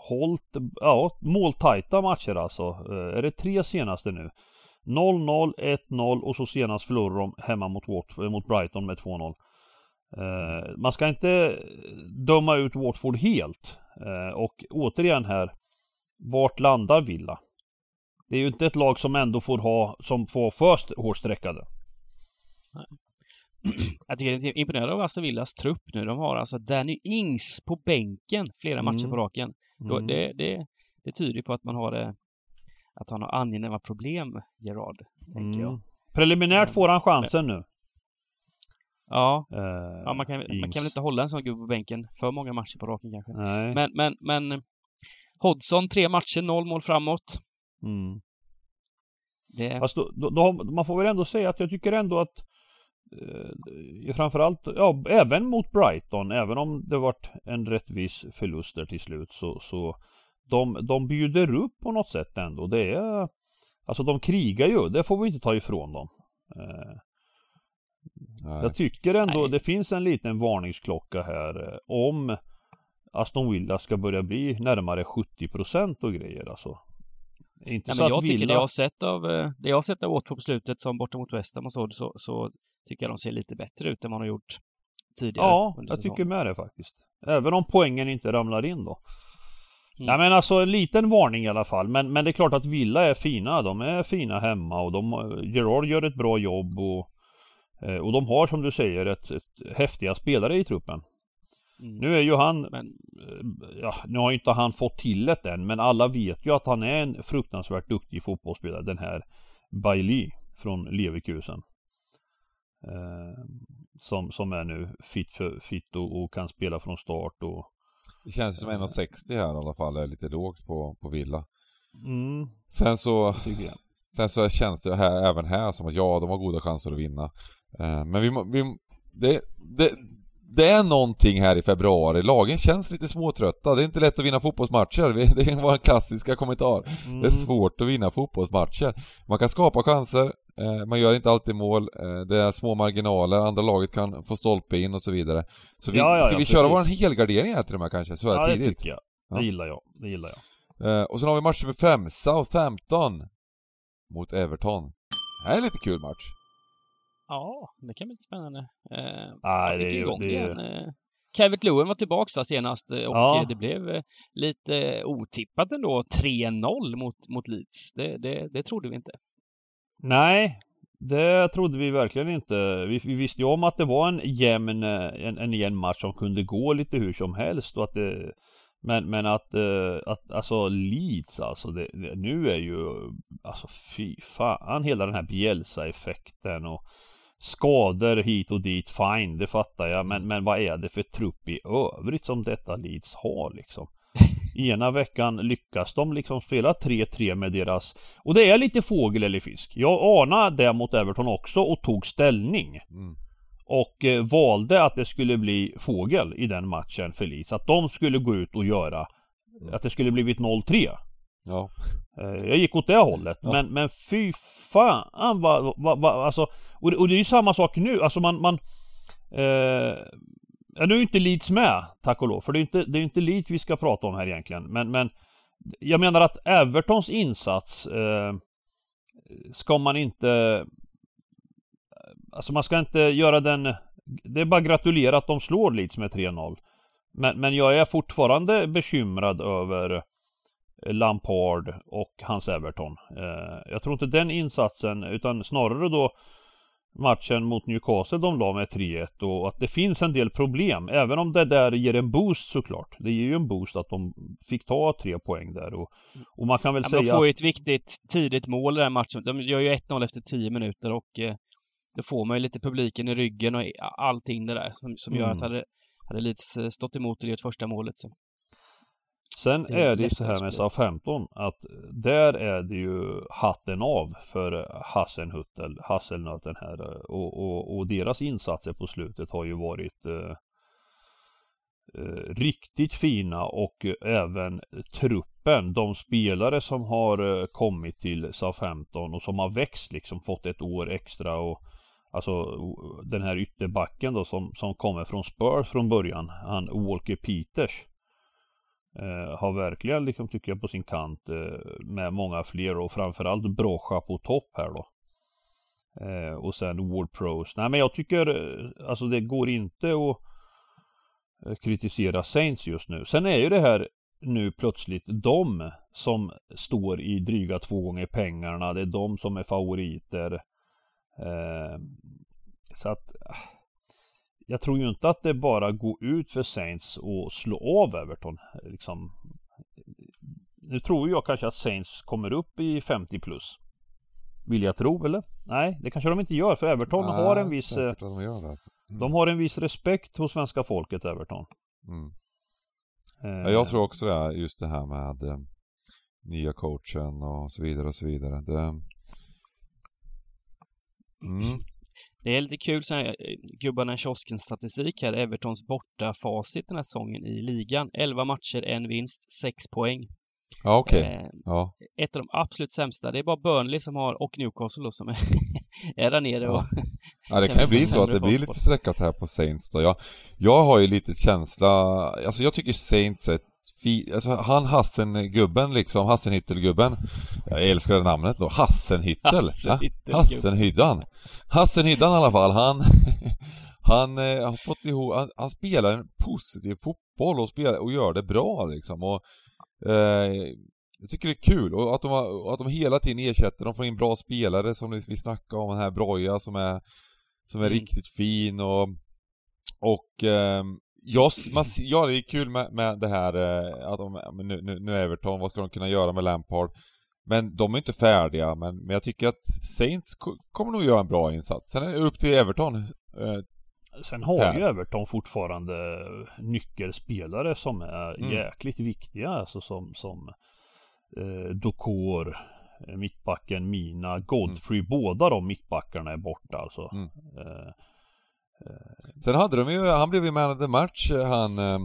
hållt, ja, måltajta matcher alltså. Eh, är det tre senaste nu? 0-0, 1-0 och så senast förlorade de hemma mot, Watford, eh, mot Brighton med 2-0. Eh, man ska inte eh, döma ut Watford helt. Och återigen här, vart landar Villa? Det är ju inte ett lag som ändå får ha, som får för hårt sträckade. (clears throat) Jag tycker det är imponerande av Aston Villas trupp nu. De har alltså Danny Ings på bänken flera matcher Mm. på raken. Mm. det, det, det tyder på att man har eh, att han har angenäma problem, Gerard, tänker jag. Mm. Preliminärt får han chansen nu. Ja, Eh, ja man, kan, man kan väl inte hålla en sån gubbe på bänken för många matcher på raken kanske. Nej. Men, men, men Hodgson, tre matcher, noll mål framåt. Mm. Det, Fast då, då, man får väl ändå säga att jag tycker ändå att eh, framförallt, ja även mot Brighton, även om det varit en rättvis förlust där till slut så, så de, de bjuder upp på något sätt ändå. Det är, alltså de krigar ju, det får vi inte ta ifrån dem. Eh, jag tycker ändå Nej. det finns en liten varningsklocka här eh, om Aston Villa ska börja bli närmare 70% och grejer alltså. Inte nej, så men att jag tycker Villa... det jag har sett av, eh, det jag har sett av Watford på slutet som borta mot West Ham och så, så, så tycker jag de ser lite bättre ut än man har gjort tidigare. Ja, jag tycker med det faktiskt. Även om poängen inte ramlar in då. Mm. Nej men alltså en liten varning i alla fall. Men, men det är klart att Villa är fina. De är fina hemma och de, Gerard gör ett bra jobb och, eh, och de har som du säger ett, ett häftiga spelare i truppen. Mm. Nu är ju han, Men eh, ja nu har inte han fått till det än men alla vet ju att han är en fruktansvärt duktig fotbollsspelare den här Bailey från Leverkusen. Eh, som, som är nu fit, för, fit och, och kan spela från start och Det känns som 1,60 här i alla fall är lite lågt på, på Villa. mm, Sen så, sen så känns det här, även här som att ja, de har goda chanser att vinna. Eh, men vi, vi det, det, det är någonting här i februari. Lagen känns lite småtrötta. Det är inte lätt att vinna fotbollsmatcher. (laughs) Det är vår klassiska kommentar. Mm. Det är svårt att vinna fotbollsmatcher. Man kan skapa chanser, eh, man gör inte alltid mål, eh, det är små marginaler, andra laget kan få stolpe in och så vidare. Så vi, Ja, ja, ska ja, vi köra vår helgardering här till och med kanske, så här Ja det tidigt? tycker jag. Ja. Det gillar jag. Det gillar jag. Eh, och sen har vi match nummer fem, Southampton mot Everton. Det här är en lite kul match. Ja, det kan bli lite spännande. Eh, jag det ju... igång Det igen. Eh, Calvert Lewin var tillbaks va, senast eh, och Ja. eh, det blev eh, lite otippat ändå. 3-0 mot, mot Leeds. Det, det, det trodde vi inte. nej, det trodde vi verkligen inte. Vi, vi visste ju om att det var en jämn, en, en jämn match som kunde gå lite hur som helst och att det men, men att, att alltså Leeds alltså det, det, nu är ju alltså fy fan hela den här Bielsa-effekten och skador hit och dit fine det fattar jag men, men vad är det för trupp i övrigt som detta Leeds har liksom? (laughs) Ena veckan lyckas de liksom spela 3-3 med deras Och det är lite fågel eller fisk. Jag anade det mot Everton också och tog ställning. Mm. Och eh, valde att det skulle bli fågel i den matchen för Leeds. Att de skulle gå ut och göra Att det skulle blivit 0-3. Ja. Eh, Jag gick åt det hållet. Ja. Men, men fy fan vad, vad, vad alltså och, det- och det är ju samma sak nu. Alltså man, man eh, Ja, nu är inte Leeds med, tack och lov. För det är inte, det är inte Leeds vi ska prata om här egentligen. Men, men jag menar att Evertons insats eh, ska man inte... Alltså man ska inte göra den... Det är bara gratulera att de slår Leeds med 3-0. Men, men jag är fortfarande bekymrad över Lampard och hans Everton. Eh, jag tror inte den insatsen utan snarare då matchen mot Newcastle de la med 3-1 och att det finns en del problem. Även om det där ger en boost såklart. Det ger ju en boost att de fick ta tre poäng där och, och man kan väl Ja, men de säga... får ju ett viktigt tidigt mål i den här matchen. De gör ju 1-0 efter 10 minuter och eh, då får man ju lite publiken i ryggen och allting det där som, som gör Mm. att hade, hade Leeds eh, stått emot och gjort första målet så. Sen Det är är det ju så här med spel. Southampton att där är det ju hatten av för Hasselhuttel, Hasselnöten här och, och, och deras insatser på slutet har ju varit eh, eh, riktigt fina och även truppen, de spelare som har eh, kommit till Southampton och som har växt liksom fått ett år extra och Alltså den här ytterbacken då som, som kommer från Spurs från början, han Walker Peters eh, har verkligen liksom tycker jag på sin kant eh, med många fler och framförallt Brocha på topp här då. Eh, och sen Ward Pros. Nej men jag tycker eh, alltså det går inte att eh, kritisera Saints just nu. Sen är ju det här nu plötsligt de som står i dryga två gånger pengarna. Det är de som är favoriter. Eh, så att ah, jag tror ju inte att det bara går ut för Saints och slå av Everton. Liksom. Nu tror jag kanske att Saints kommer upp i 50 plus. Vill jag tro eller? Nej, det kanske de inte gör för Everton Nej, har en viss... eh, de gör alltså. Mm. De har en viss respekt hos svenska folket, Everton. Mm. Eh, Ja, jag tror också det, just det här med eh, nya coachen och så vidare och så vidare. Det... Mm. Det är lite kul så här, eh, gubbarna i kiosken statistik här. Evertons borta facit den här säsongen i ligan. 11 matcher, en vinst, 6 poäng. Ja, okej. Eh, Ja. ett av de absolut sämsta. Det är bara Burnley som har, och Newcastle då, som är, (laughs) är där nere och Ja det Kan ju bli så att det blir lite sträckat här på Saints då. Jag, jag har ju lite känsla, alltså jag tycker Saints är ett fi, alltså han Hassan-gubben liksom, Hassenhüttel-gubben. Jag älskar det namnet då. Ja, Hassenhyddan. Hassenhyddan i alla fall, han, (laughs) han eh, har fått ihop, han, han spelar en positiv fotboll och, spelar, och gör det bra liksom. Och, eh, jag tycker det är kul och att de, har, att de hela tiden ersätter, de får in bra spelare som vi snackade om, den här Broja som är som är Mm. riktigt fin och och ehm, jag, man, ja det är kul med, med det här eh, att de, nu, nu, nu Everton, vad ska de kunna göra med Lampard? Men de är inte färdiga, men, men jag tycker att Saints ko- kommer nog göra en bra insats. Sen är det upp till Everton. Eh, Sen har här. ju Everton fortfarande nyckelspelare som är Mm. jäkligt viktiga. Alltså som, som eh, Dokor, mittbacken Mina, Godfrey. Båda de mittbackarna är borta alltså. Mm. Eh, sen hade de ju, han blev ju man of the match, eh, han eh,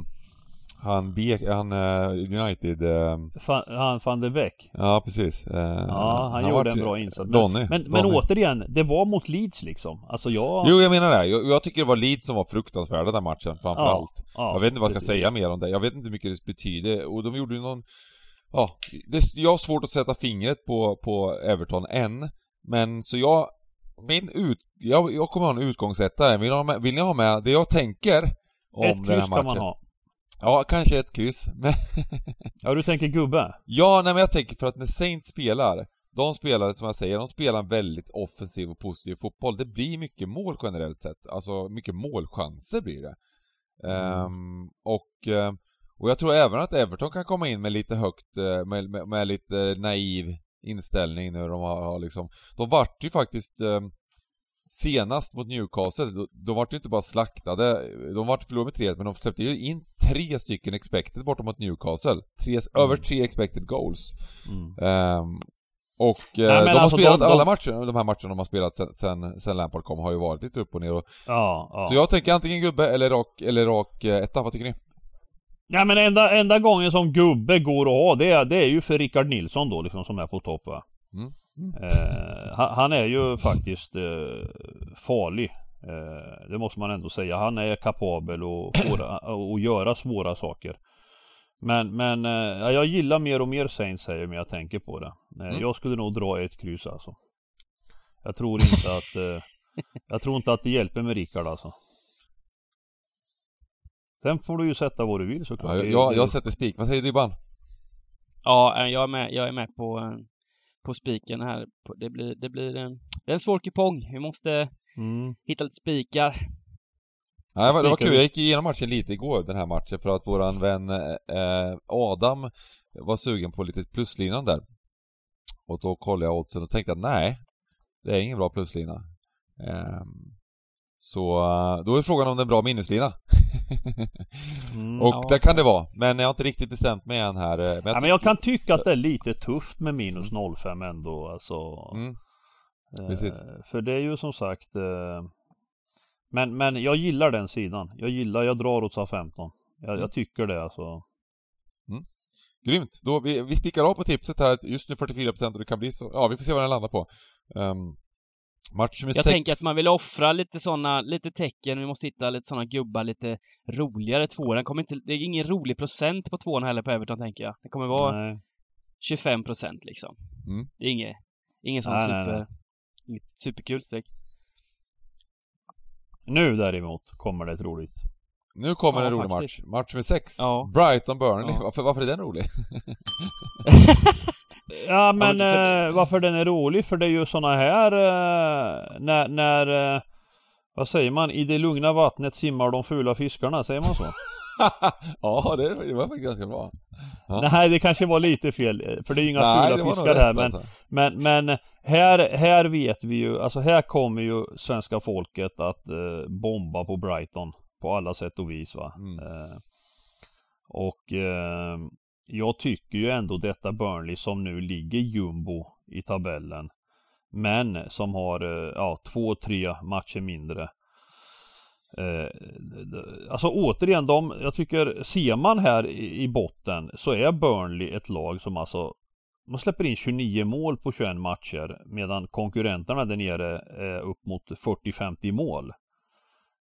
han, Be- han eh, United, eh, Fa- han van de Beek. ja precis. Eh, Ja, han, gjorde vart en bra insats. Men, Donny. men, men Donny. återigen, det var mot Leeds liksom. Alltså jag... Jo, jag menar det. Jag, jag tycker det var Leeds som var fruktansvärda den matchen, framförallt. ja, jag vet inte vad jag ska säga mer om det. Jag vet inte hur mycket det betyder. Och de gjorde ju någon... Ja, det, jag har svårt att sätta fingret på, på Everton än. Men så jag... Min ut... Jag, jag kommer ha en utgångsetta. Vill ni ha med, vill ni ha med det jag tänker om Ett den kryss här kan matchen? man ha. Ja, kanske ett kryss. (laughs) Men, Ja, du tänker gubbe? ja, nej men jag tänker för att när Saints spelar, de spelar som jag säger, de spelar en väldigt offensiv och positiv fotboll. Det blir mycket mål generellt sett. Alltså mycket målchanser blir det. Ehm, och, eh, och jag tror även att Everton kan komma in med lite högt, eh, med, med, med lite naiv inställning nu. De har, har liksom, de vart ju faktiskt eh, senast mot Newcastle, de, de vart ju inte bara slaktade, de vart förlorade med 3 men de släppte ju in tre stycken expected borta mot Newcastle. Tre, Över tre expected goals. Mm. Ehm, och eh, men de har alltså, spelat de- de- alla matcher, de här matcherna de har spelat sen, sen, sen Lampard kom har ju varit lite upp och ner och, Ja, ja. Så jag tänker antingen gubbe eller rak, eller rak eh, etta, vad tycker ni? Ja men enda, enda gången som gubbe går att ha det är, det är ju för Rickard Nilsson då liksom som är på topp va. Mm. Eh, han, han är ju faktiskt eh, farlig. Eh, det måste man ändå säga. Han är kapabel att (clears throat) göra svåra saker. Men, men eh, ja, jag gillar mer och mer Saints säger men jag tänker på det. Eh, Mm. Jag skulle nog dra ett kryss alltså. Jag tror inte att eh, Jag tror inte att det hjälper med Rickard alltså. Sen får du ju sätta vad du vill såklart. Ja, jag, jag sätter spik. Vad säger Dybban? Ja, jag är med, jag är med på, på spiken här. Det blir, det blir en, det är en svår kupong. Vi måste Mm. hitta lite spikar. Nej, det var, det var kul. Jag gick igenom matchen lite igår, den här matchen, för att våran vän eh, Adam var sugen på lite pluslinan där. Och då kollade jag oddsen och tänkte att nej, det är ingen bra pluslina. Ehm, så eh, då är frågan om det är en bra minuslina. Mm. (laughs) och Ja. det kan det vara, men jag har inte riktigt bestämt mig än här. eh, Men jag, Ja, men jag kan tycka att det är lite tufft med minus 0,5 ändå alltså. Mm, Eh, precis. För det är ju som sagt men, men jag gillar den sidan. Jag gillar, jag drar åt SA-15. Jag, Mm. jag tycker det alltså. grymt. Då, vi, vi spikar av på tipset här, just nu 44% och det kan bli så, ja vi får se vad den landar på. Um, match nummer Jag sex. tänker att man vill offra lite såna, lite tecken. Vi måste hitta lite såna gubbar, lite roligare tvåor. Den kommer inte, det är ingen rolig procent på tvåan heller på Everton tänker jag. Det kommer vara Nej. 25 procent liksom. Mm. Det är inget, ingen sån Nej, nej, super, nej. inget superkul streck. Nu däremot kommer det ett roligt. Nu kommer Ja, en rolig faktiskt. match. Match nummer sex. Ja. Brighton-Burnley. Ja. Varför, varför är den rolig? (laughs) (laughs) Ja men men för- eh, varför den är rolig? För det är ju såna här eh, när, när eh, vad säger man? I det lugna vattnet simmar de fula fiskarna, säger man så? (laughs) ja, det, var faktiskt ganska bra. Ja. Nej, det kanske var lite fel, för det är ju inga Nej, fula fiskar här men, alltså. men, men här, här vet vi ju, alltså här kommer ju svenska folket att eh, bomba på Brighton på alla sätt och vis va. Mm. Eh, och eh, jag tycker ju ändå detta Burnley som nu ligger jumbo i tabellen men som har eh, ja, två, tre matcher mindre. Eh, alltså återigen, de, jag tycker ser man här i, i botten så är Burnley ett lag som alltså man släpper in 29 mål på 21 matcher medan konkurrenterna där nere är upp mot 40-50 mål.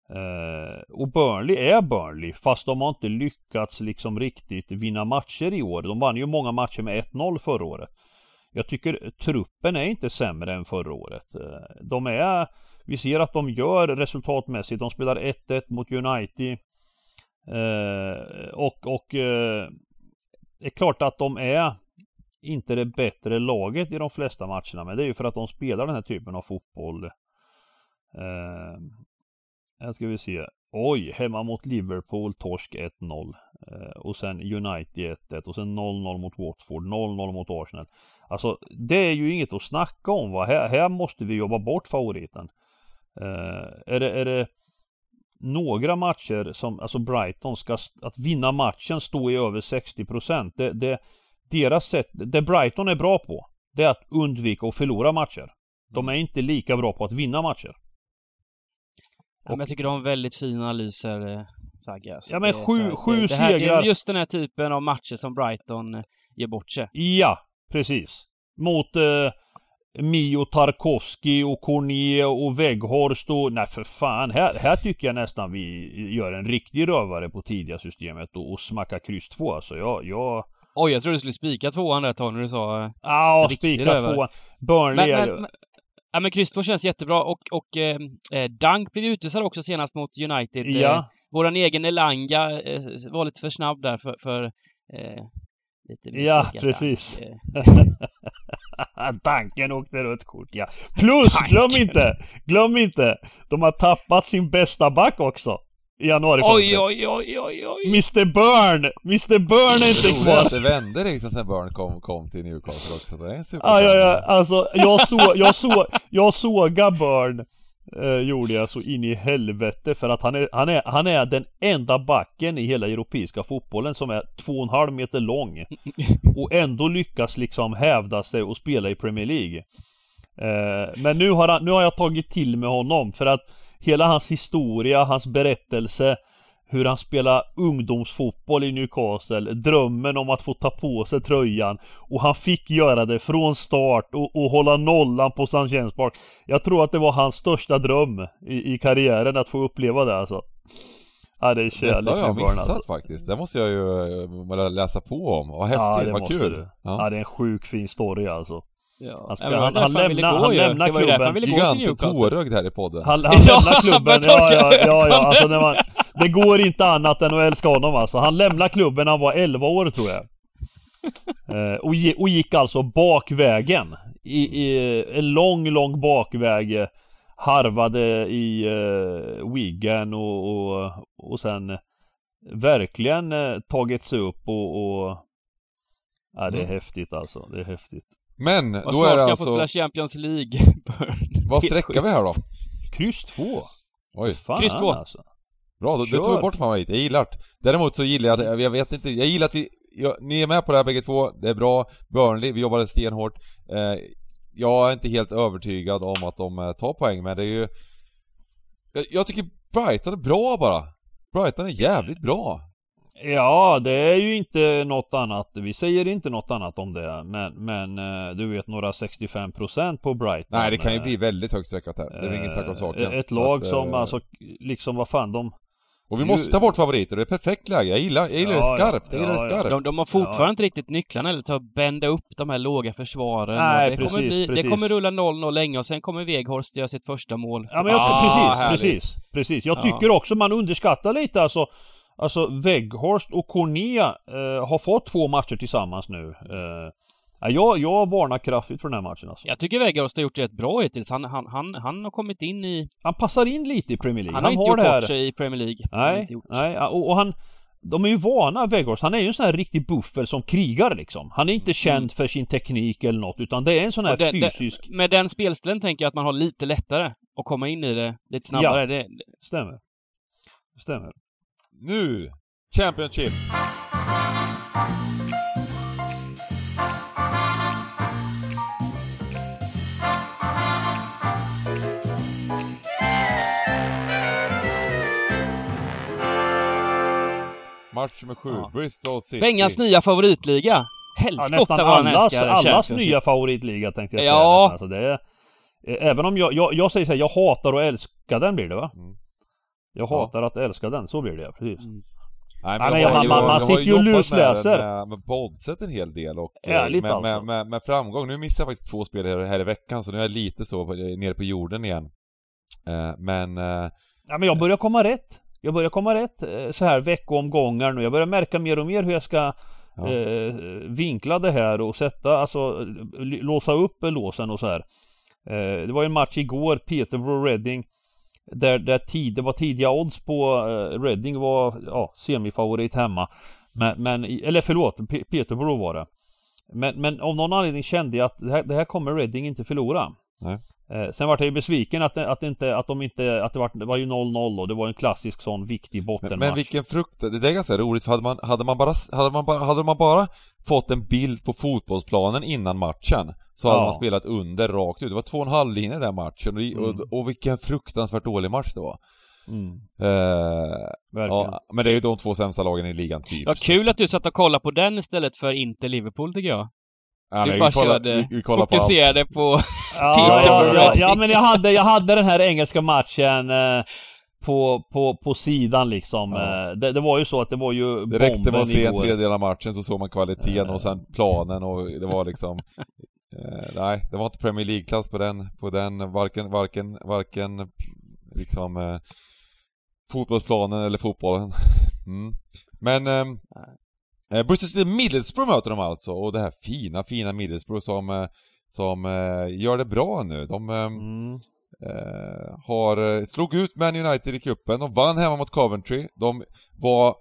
Eh, och Burnley är Burnley fast de har inte lyckats liksom riktigt vinna matcher i år. De vann ju många matcher med 1-0 förra året. Jag tycker truppen är inte sämre än förra året. Eh, De är, vi ser att de gör resultatmässigt. De spelar 1-1 mot United. Eh, och, och det är klart att de är inte det bättre laget i de flesta matcherna. Men det är ju för att de spelar den här typen av fotboll. Eh, här ska vi se. Oj, hemma mot Liverpool, torsk 1-0. Eh, och sen United 1-1 och sen 0-0 mot Watford, 0-0 mot Arsenal. Alltså det är ju inget att snacka om va. Här, här måste vi jobba bort favoriten. Eh, är, det, är det några matcher som, alltså Brighton ska, att vinna matchen stå i över 60 procent, det, det, deras sätt, det Brighton är bra på det är att undvika att förlora matcher. De är inte lika bra på att vinna matcher. Ja, men jag tycker de har väldigt fina analyser, eh, Sagge. alltså. Ja, men Det sju- här- sju det, det här, Det segrar. är just den här typen av matcher som Brighton eh, ger bort sig. Ja, precis. Mot eh, Mio Tarkovsky och Cornier och Weghorst och nej för fan. Här, här tycker jag nästan vi gör en riktig rövare på tidiga systemet och, och smackar kryss 2 alltså. Jag, jag... Oj, jag trodde du skulle spika tvåan där Tony, när du sa... eh, Ja, Riktig spika tvåan. Burnley Men, men, men, ja, men kryss 2 känns jättebra och, och eh, eh, Dunk blev utvisad också senast mot United. Eh, Ja, våran egen Elanga eh, var lite för snabb där för, för eh, Ja, precis. Eh, (laughs) Danken åkte rött kort ja. Plus, glöm inte! Glöm inte! De har tappat sin bästa back också. I januari Oj, oj, oj, oj, oj! Mr Burn! Mr Burn är inte Det kvar! att det vände liksom sen Burn kom, kom till Newcastle också. Det är en super Ja, ja, ja, alltså jag såg, jag såg, jag såga Burn eh, Gjorde jag så in i helvete för att han är, han är, han är den enda backen i hela europeiska fotbollen som är två och en halv meter lång Och ändå lyckas liksom hävda sig och spela i Premier League eh, Men nu har, han, nu har jag tagit till med honom för att Hela hans historia, hans berättelse hur han spelar ungdomsfotboll i Newcastle, drömmen om att få ta på sig tröjan och han fick göra det från start och, och hålla nollan på St. James Park. Jag tror att det var hans största dröm i, i karriären att få uppleva det alltså. Ja det är Detta kärlek har jag missat alltså. faktiskt. Det måste jag ju eh, läsa på om. Vad Ja, häftigt, det vad kul. Ja. Ja det är en sjuk fin story alltså. Ja. Han var han- han lämnar- gå han lämnar han gå till Giganten tårögd här i podden. Han, han (laughs) Ja, lämnar klubben, ja, ja, ja, ja, alltså det, var, det går inte annat än att älska honom alltså. Han lämnar klubben när han var 11 år tror jag. (laughs) Eh, och, och gick alltså bakvägen. I, i en lång, lång bakväg. eh, Harvade i uh, Wigan och, och, och sen verkligen eh, tagit sig upp och, och Ja det är Mm. häftigt alltså, det är häftigt. Men, då snart är ska det han få alltså... spela Champions League. (laughs) Vad sträckar vi här då? Kryss 2! Oj, Fan Kryss två. alltså. bra. Då, det tog vi bort favorit. Jag gillar det. Däremot så gillar jag att, jag vet inte, jag gillar att vi, jag, ni är med på det här bägge två. Det är bra. Burnley, vi jobbade stenhårt. Eh, jag är inte helt övertygad om att de eh, tar poäng, men det är ju... Jag, jag tycker Brighton är bra bara. Brighton är jävligt bra. Ja, det är ju inte något annat. Vi säger inte något annat om det. Men, men eh, du vet några 65% på Brighton. Nej, det kan ju eh, bli väldigt högsträckat här. Det är ingen snack om saken. eh, Ett Så lag att, som alltså, liksom vad fan de... Och vi måste ta bort favoriter, det är perfekt läge. Jag gillar, jag gillar Ja, det skarpt. Jag ja, gillar det ja. skarpt. De, de har fortfarande inte riktigt nycklarna eller till att bända upp de här låga försvaren. Nej, det, precis, kommer bli, precis. det kommer rulla 0-0 länge och sen kommer Weghorst göra sitt första mål. Ja men jag, Ah, precis, härligt. precis, precis. Jag Ja. tycker också man underskattar lite alltså Alltså Weghorst och Cornea eh, har fått två matcher tillsammans nu. Eh, ja, jag, jag varnar kraftigt för den här matchen alltså. Jag tycker Weghorst har gjort rätt bra hittills. Han, han, han, han har kommit in i... Han passar in lite i Premier League. Han har inte har gjort här... bort sig i Premier League. Han Nej, nej, och, och han de är ju vana Weghorst, han är ju en sån här riktig buffer som krigar liksom. Han är inte Mm. känd för sin teknik eller något utan det är en sån här det- fysisk... Med den spelstilen tänker jag att man har lite lättare att komma in i det lite snabbare. Ja. Det, Stämmer. Stämmer. Nu! Championship! Match nummer sju, Ja. Bristol City. Bengans nya favoritliga! Ja, Helskotta nästan vad han allas, älskar allas Championship. nya favoritliga tänkte jag säga. Ja. nästan. Alltså det är, eh, även om jag, jag, jag säger så här, jag hatar och älskar den blir det va? Mm. Jag Ja. hatar att älska den, så blir det precis. Mm. Nej, men jag har man- man- man jag har sitter ju och jobbat med lusläser. det Med, med Bodset en hel del och eh, Ärligt med, alltså. med, med, med framgång. Nu missar jag faktiskt två spel här, här i veckan så nu är jag lite så på- nere på jorden igen. Eh, men eh, Ja men jag börjar komma rätt. Jag börjar komma rätt eh, så här veckoomgångar nu. Jag börjar märka mer och mer hur jag ska Ja. eh, vinkla det här och sätta, alltså låsa upp låsen och så här. Eh, det var ju en match igår, Peterborough Reading. Där, där tid, det var tidiga odds på eh, Reading var ja, semifavorit hemma. Men, men, eller förlåt, Peterborough var det. Men, men av någon anledning kände jag att det här, det här kommer Reading inte förlora. Nej. Eh, sen var jag ju besviken att, det- att, det inte, att de inte, att det var, det var ju 0-0 och det var en klassisk sån viktig Men, bottenmatch. men vilken frukt, det är ganska roligt för hade man, hade man bara, hade man bara, hade man bara fått en bild på fotbollsplanen innan matchen så hade Ja. man spelat under rakt ut. Det var två och en halv linje i den matchen och, Mm. och, och vilken fruktansvärt dålig match det var. Mm, Eh, verkligen. ja, men det är ju de två sämsta lagen i ligan typ. Vad kul att du satt och kollade på den istället för inte Liverpool tycker jag. Ja, du nej, bara vi kollar, körde, vi, vi på fokuserade på... (laughs) (laughs) Ja, Peterborough ja, ja, ja, men jag hade, jag hade den här engelska matchen eh, på, på, på sidan liksom. Ja. Eh, det, det var ju så att det var ju Det räckte med att se en tredjedel av matchen så såg man kvaliteten och sen planen och det var liksom (laughs) eh, Nej, det var inte Premier League-klass på den, på den, varken, varken, varken liksom eh, fotbollsplanen eller fotbollen. Mm. Men ehm, eh, Bristol City Middlesbrough möter de alltså och det här fina, fina Middlesbrough som, eh, som eh, gör det bra nu. De ehm, Mm. eh, har, eh, slog ut Man United i cupen, de vann hemma mot Coventry, de var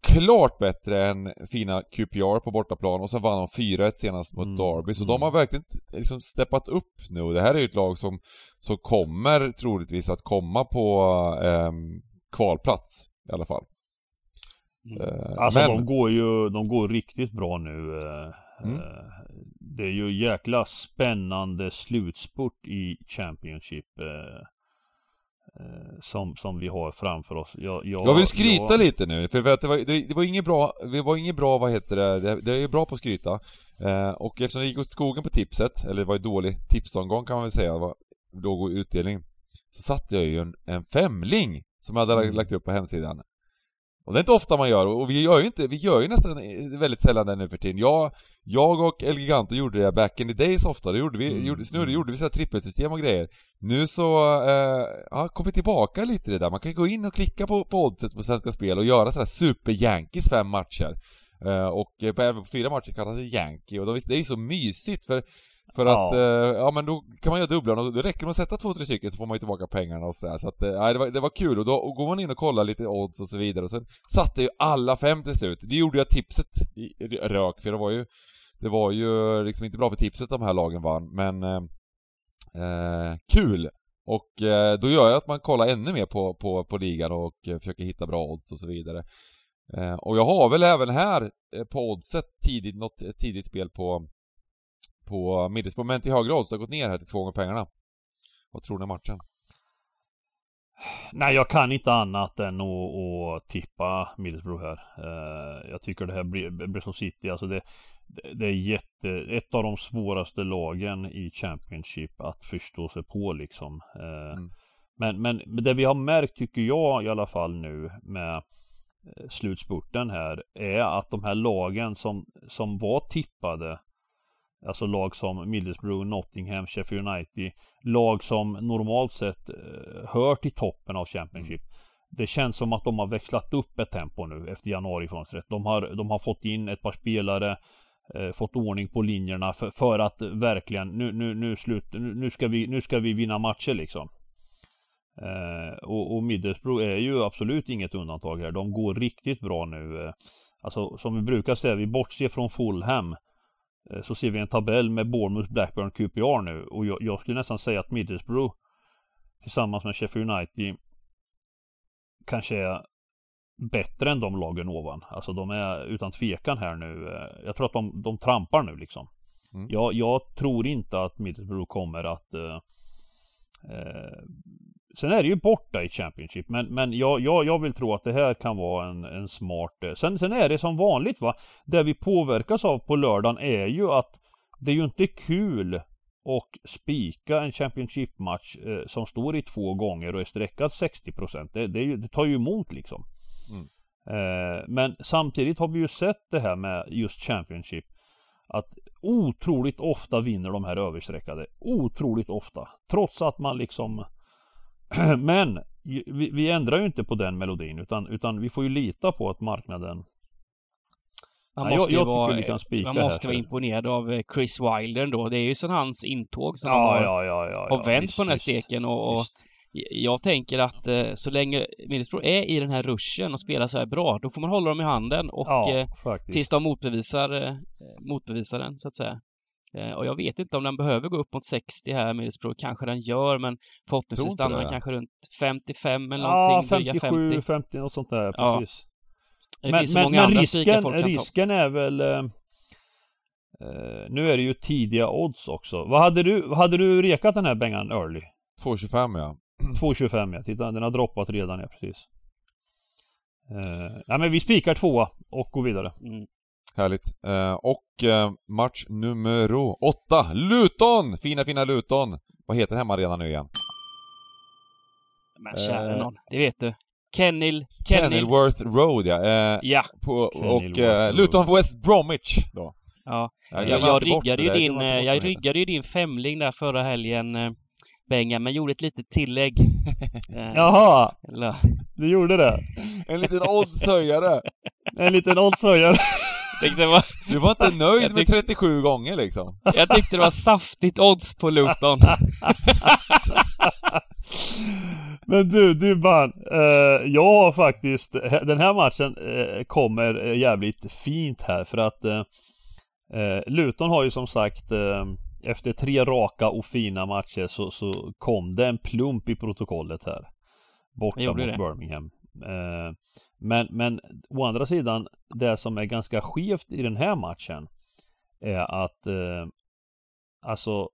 klart bättre än fina QPR på bortaplan och sen vann de 4-1 senast mot Mm, Derby, så mm. de har verkligen liksom steppat upp nu och det här är ju ett lag som, som kommer troligtvis att komma på ehm, kvalplats i alla fall. Mm. Eh, Alltså men, de går ju, de går riktigt bra nu. eh, Mm. eh, Det är ju jäkla spännande slutspurt i Championship. Som, som vi har framför oss. Jag, jag, jag vill skryta jag, lite nu, för att det var, det, det var inget bra, det var inget bra, vad heter det, det, det är ju bra på att skryta. Eh, och eftersom det gick åt skogen på tipset, eller det var ju dålig tipsomgång kan man väl säga, var låg utdelning, så satte jag ju en, en femling som jag hade Mm. lagt upp på hemsidan. Och det är inte ofta man gör, och vi gör ju inte, vi gör ju nästan eh, väldigt sällan det nu för tiden. Jag, jag och El Giganto gjorde det back in the days ofta, då gjorde vi, Mm, gjorde, snurrade, mm. gjorde vi så här trippelsystem och grejer. Nu så, eh, ja, kom vi tillbaka lite det där. Man kan gå in och klicka på, på oddset på Svenska Spel och göra sådär super-Yankees fem matcher. Eh, och eh, på, även på fyra matcher kallas det Yankee och de, det är ju så mysigt för för Ja. att, eh, ja men då kan man göra dubblarna och det räcker med att sätta två, tre stycken så får man ju tillbaka pengarna och sådär. Så att, eh, det var, det var kul och då och går man in och kollar lite odds och så vidare och sen satte ju alla fem till slut. Det gjorde ju att tipset i- rök för det var ju, det var ju liksom inte bra för tipset de här lagen vann men eh, eh, kul! Och eh, då gör jag att man kollar ännu mer på, på, på ligan och eh, försöker hitta bra odds och så vidare. Och jag har väl även här på oddset tidigt, något tidigt spel på på Middlesbrough, men till högre odds. Har gått ner här till två gånger pengarna. Vad tror ni om matchen? Nej, jag kan inte annat än att, att tippa Middlesbrough här. Eh, jag tycker det här blir- Bristol City, alltså det, det det är jätte, ett av de svåraste lagen i Championship att förstå sig på liksom. Eh, Mm. men, men det vi har märkt tycker jag i alla fall nu med eh, slutspurten här är att de här lagen som, som var tippade Alltså lag som Middlesbrough, Nottingham, Sheffield United Lag som normalt sett eh, hör till toppen av Championship Det känns som att de har växlat upp ett tempo nu efter januarifönstret De har, de har fått in ett par spelare eh, Fått ordning på linjerna för, för att verkligen nu, nu, nu, slut, nu, nu, ska vi, nu ska vi vinna matcher liksom Eh, och, och Middlesbrough är ju absolut inget undantag här. De går riktigt bra nu. Eh, alltså som vi brukar säga, vi bortser från Fulham. Eh, så ser vi en tabell med Bournemouth, Blackburn, QPR nu. Och jag, jag skulle nästan säga att Middlesbrough tillsammans med Sheffield United kanske är bättre än de lagen ovan. Alltså de är utan tvekan här nu. Eh, jag tror att de, de trampar nu liksom. Mm. Jag, jag, tror inte att Middlesbrough kommer att eh, eh, Sen är det ju borta i Championship men, men jag, jag, jag vill tro att det här kan vara en, en smart eh, sen, sen är det som vanligt va Det vi påverkas av på lördagen är ju att Det är ju inte kul och spika en Championship-match eh, som står i två gånger och är sträckad 60% det, det, det tar ju emot liksom. Mm. Eh, men samtidigt har vi ju sett det här med just Championship att otroligt ofta vinner de här översträckade. Otroligt ofta. Trots att man liksom (clears throat) Men vi, vi, ändrar ju inte på den melodin utan, utan vi får ju lita på att marknaden man måste, jag, jag vara, man måste vara imponerad av eh, Chris Wilder då. Det är ju sedan hans intåg som ja, har, ja, ja, ja, har vänt visst, på den här steken och, och jag tänker att eh, så länge Middlesbrough är i den här ruschen och spelar så här bra, då får man hålla dem i handen och eh, tills de motbevisar, eh, motbevisar den så att säga. Eh, och jag vet inte om den behöver gå upp mot 60 här, Middlesbrough. Kanske den gör, men förhoppningsvis stannar den kanske runt 55 eller någonting. Ja, 57, 50. 50 något sånt där, precis. Det men, finns men, många men andra risken, folk kan risken ta. är väl eh, eh, Nu är det ju tidiga odds också. Vad hade du, hade du rekat den här Bengan early? 2,25 ja. 2,25 ja. Titta, den har droppat redan ja, precis. Eh, nej men vi spikar tvåa och går vidare. Mm. Härligt. Eh, och eh, match nummer åtta. Luton! Fina, fina Luton. Vad heter hemmarenan nu igen? Men kära eh, någon, det vet du. Kennil, Kennil. Kenilworth Road ja. Eh, ja. På, och eh, Luton West Bromwich då. Ja. Jag, jag, jag ryggade ju din, jag ryggade ju din femling där förra helgen eh, Benga, men gjorde ett litet tillägg. (laughs) Eh, Jaha! Eller... Du gjorde det? En liten oddshöjare! en liten oddshöjare! Var... Du var inte (laughs) nöjd med 37 gånger liksom? Jag tyckte det var saftigt odds på Luton. (laughs) Men du, du Ban, eh, jag har faktiskt, den här matchen eh, kommer jävligt fint här för att eh, eh Luton har ju som sagt eh, efter tre raka och fina matcher så, så kom det en plump i protokollet här. Borta mot det. Birmingham. Men, men å andra sidan, det som är ganska skevt i den här matchen är att eh, alltså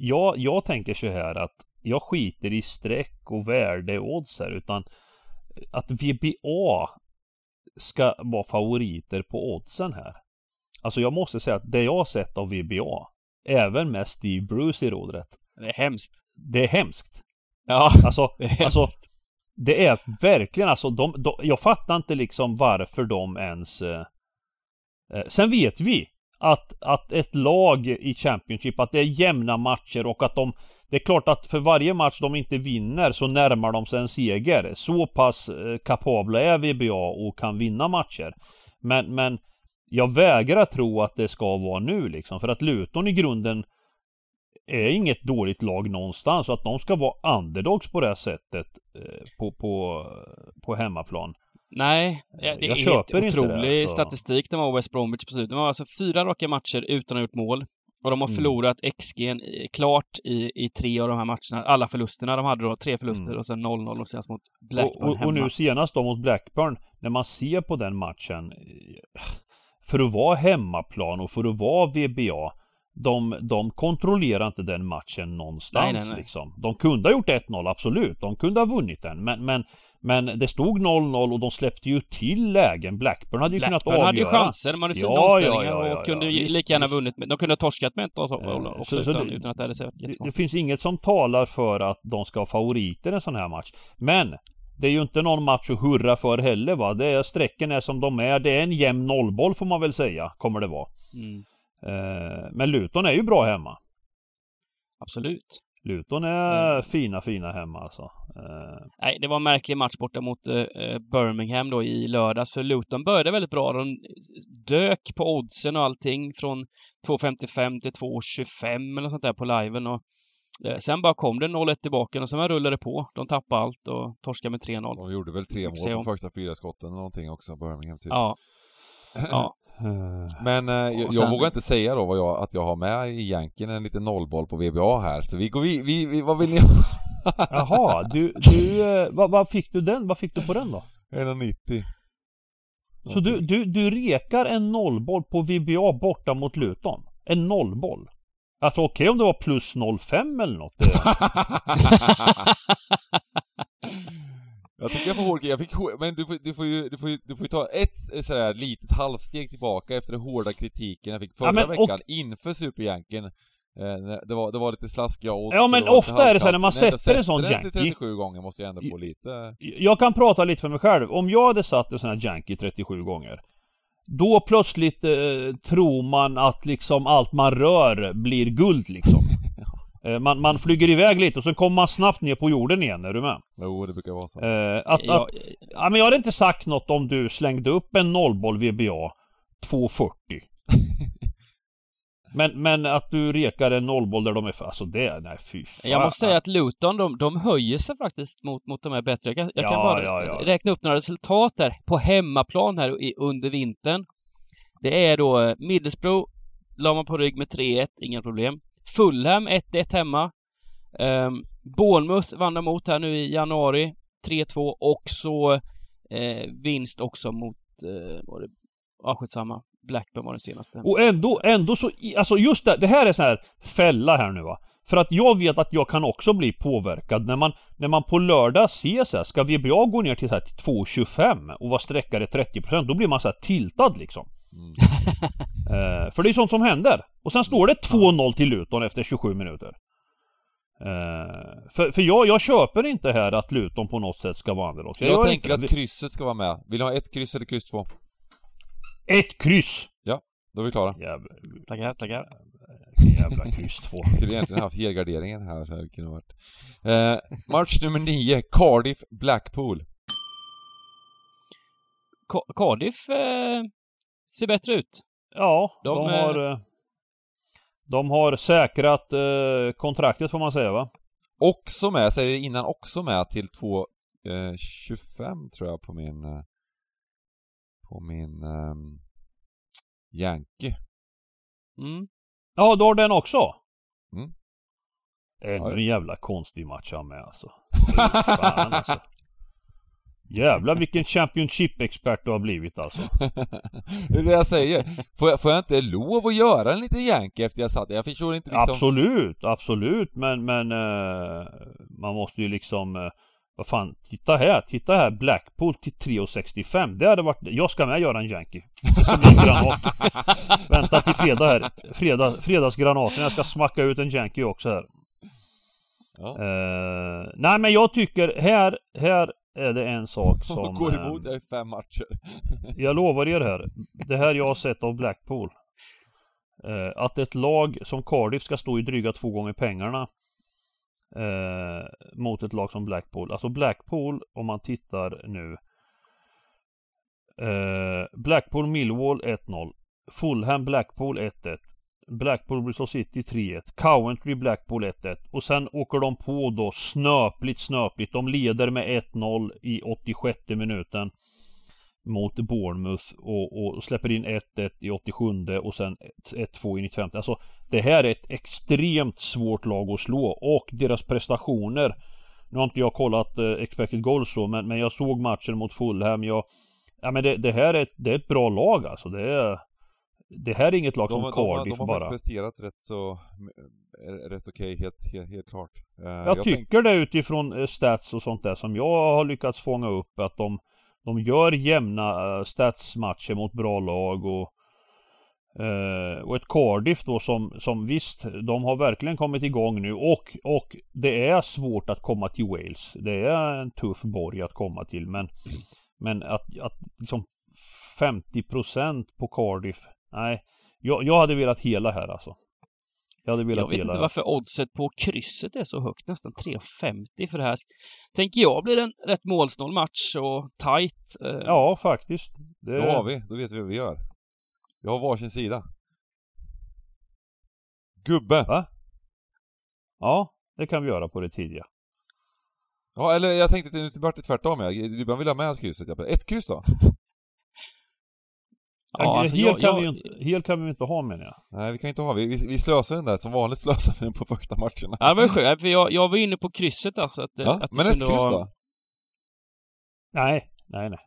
jag, jag tänker så här att jag skiter i streck och värde och odds här utan att VBA ska vara favoriter på oddsen här. Alltså jag måste säga att det jag har sett av VBA Även med Steve Bruce i rodret. Det är hemskt. Det är hemskt. Ja, alltså, (laughs) det är hemskt. Alltså, det är verkligen alltså, de, de, jag fattar inte liksom varför de ens... Eh, eh, sen vet vi att, att ett lag i Championship, att det är jämna matcher och att de... Det är klart att för varje match de inte vinner så närmar de sig en seger. Så pass eh, kapabla är VBA och kan vinna matcher. Men, men jag vägrar tro att det ska vara nu liksom. För att Luton i grunden är inget dåligt lag någonstans. Så att de ska vara underdogs på det här sättet eh, på, på, på hemmaplan. Nej, det är jag helt otrolig det, statistik de har West Bromwich på slutet. De har alltså fyra raka matcher utan att ha gjort mål. Och de har mm. förlorat XG klart i, i tre av de här matcherna. Alla förlusterna. De hade då tre förluster mm. och sen 0-0 och senast mot Blackburn och, och, och nu senast då mot Blackburn, när man ser på den matchen för att vara hemmaplan och för att vara VBA de, de kontrollerar inte den matchen någonstans nej, nej, nej. liksom. De kunde ha gjort 1-0 absolut. De kunde ha vunnit den. Men, men, men det stod 0-0 och de släppte ju till lägen. Blackburn hade ju Blackburn kunnat avgöra. Blackburn hade ju chanser. De hade fina ja, omställningar ja, ja, och kunde ja, lika gärna vunnit. De kunde ha torskat med ett också, också så, utan, det, utan, att det hade sett det, det finns inget som talar för att de ska ha favoriter i en sån här match. Men det är ju inte någon match att hurra för heller va. Det är, strecken är som de är. Det är en jämn nollboll får man väl säga. Kommer det vara. Mm. Eh, men Luton är ju bra hemma. Absolut. Luton är mm. fina, fina hemma alltså. Eh. Nej, det var en märklig match borta mot eh, Birmingham då i lördags. För Luton började väldigt bra. De dök på oddsen och allting från 2.55 till 2.25 eller sånt där på liven. Och sen bara kom det 0-1 tillbaka och sen rullade det på. De tappade allt och torskade med 3-0. De gjorde väl tre mål på första fyra skotten eller någonting också, Birmingham typ. Ja. (clears throat) ja. Men eh, jag, sen... jag vågar inte säga då vad jag, att jag har med i jänken en liten nollboll på VBA här, så vi går vi, vi, vi vad vill ni (laughs) Jaha, du, du eh, vad, vad, fick du den, vad fick du på den då? 1,90 Så du, du, du rekar en nollboll på VBA borta mot Luton? En nollboll? Alltså okej okay, om det var plus 05 eller något. (laughs) (laughs) Jag tycker jag får hård jag fick men du får, du får ju, du får ju, du får ju ta ett sådär litet halvsteg tillbaka efter den hårda kritiken jag fick förra ja, veckan och... inför Superjanken. Eh, det var, det var lite slaskiga odds Ja men ofta är det så när man sätter en sån janky 37 gånger måste jag ändå få lite Jag kan prata lite för mig själv. Om jag hade satt en sån här janky 37 gånger Då plötsligt eh, tror man att liksom allt man rör blir guld liksom Eh, man, man flyger iväg lite och så kommer man snabbt ner på jorden igen, är du med? Jo, det brukar vara så. Eh, att, ja, att, ja, men jag hade inte sagt något om du slängde upp en nollboll VBA 240. (laughs) men, men att du rekar en nollboll där de är alltså det, nej fy fan. Jag måste säga att Luton, de, de höjer sig faktiskt mot, mot de här bättre. Jag kan, jag ja, kan bara ja, räkna upp några resultat här på hemmaplan här i, under vintern. Det är då eh, Middlesbrough la man på rygg med 3-1, inga problem. Fulham 1-1 hemma. Um, Bournemouth vann de mot här nu i januari. 3-2 och så eh, vinst också mot, eh, var det, ja skitsamma. Blackburn var den senaste. Och ändå, ändå så, alltså just det, det här är sån här fälla här nu va. För att jag vet att jag kan också bli påverkad när man, när man på lördag ser så här, ska VBA gå ner till så här 2,25 och vara sträckare 30% då blir man så här tiltad liksom. Mm. (laughs) eh, för det är sånt som händer. Och sen står det 2-0 till Luton efter 27 minuter. Eh, för för jag, jag köper inte här att Luton på något sätt ska vara underdog. Jag, jag tänker inte... att krysset ska vara med. Vill du ha ett kryss eller kryss två? Ett kryss! Ja, då är vi klara. Jävla, tackar, tackar. Jävla kryss två. (laughs) Skulle egentligen haft helgarderingen här så det kunde varit. Eh, match nummer 9, Cardiff Blackpool. Ka Cardiff eh, ser bättre ut. Ja, de, de har... Eh, de har säkrat eh, kontraktet får man säga va? Också med, säger det innan, också med till 2.25 eh, tror jag på min... Eh, på min... Eh, Yankee. Mm. Ja, du har den också? Mm. Ännu en jävla konstig match han med alltså. (laughs) Fan alltså. Jävlar vilken Championship-expert du har blivit alltså. (laughs) det är det jag säger. Får jag, får jag inte lov att göra en liten Yankee efter jag satt Jag förstår inte liksom... Absolut, absolut. Men, men uh, man måste ju liksom uh, vad fan, titta här, titta här, Blackpool till 3,65 Det hade varit, jag ska med göra en Yankee Det ska bli en granat (laughs) Vänta till fredag här, fredag, fredagsgranaten, jag ska smacka ut en Yankee också här ja. uh, Nej men jag tycker här, här är det en sak (laughs) som... Och går emot dig i fem matcher. (laughs) jag lovar er här. Det här jag har sett av Blackpool. Eh, att ett lag som Cardiff ska stå i dryga två gånger pengarna. Eh, mot ett lag som Blackpool. Alltså Blackpool, om man tittar nu. Blackpool Millwall 1-0. Fulham Blackpool 1-1. Blackpool Bristol City 3-1. Coventry Blackpool 1-1. Och sen åker de på då snöpligt snöpligt. De leder med 1-0 i 86 minuten. Mot Bournemouth och, och släpper in 1-1 i 87 och sen 1-2 i 95. Alltså det här är ett extremt svårt lag att slå och deras prestationer. Nu har inte jag kollat eh, expected goals så men, men jag såg matchen mot Fulham. Jag, ja men det, det här är ett, det är ett bra lag alltså. Det är det här är inget lag de, som Cardiff bara. De har bara. presterat rätt så, rätt okej, okay, helt, helt, helt, klart. Uh, jag, jag tycker tänk... det utifrån eh, stats och sånt där som jag har lyckats fånga upp att de, de gör jämna statsmatcher mot bra lag och uh, och ett Cardiff då som, som visst, de har verkligen kommit igång nu och, och det är svårt att komma till Wales. Det är en tuff borg att komma till men, men att, att liksom 50% på Cardiff Nej, jag, jag hade velat hela här alltså. Jag hade velat Jag vet hela inte varför oddset på krysset är så högt, nästan 3,50 för det här. Tänker jag blir en rätt målsnål match och tight. Eh... Ja, faktiskt. Det... Då har vi, då vet vi vad vi gör. Vi har varsin sida. Gubbe! Va? Ja. Det kan vi göra på det tidiga. Ja, eller jag tänkte att det vart tvärtom. Du vill ha med krysset. Ett kryss då? (laughs) Ja, alltså hel, jag, kan jag... Vi inte, hel kan vi inte ha menar jag. Nej, vi kan inte ha. Vi, vi, vi slösar den där. Som vanligt (laughs) slösar vi den på första matcherna. Ja, det var skönt. För jag, jag var inne på krysset alltså. Att, ja, att men ett kryss vara... då? Nej, nej, nej.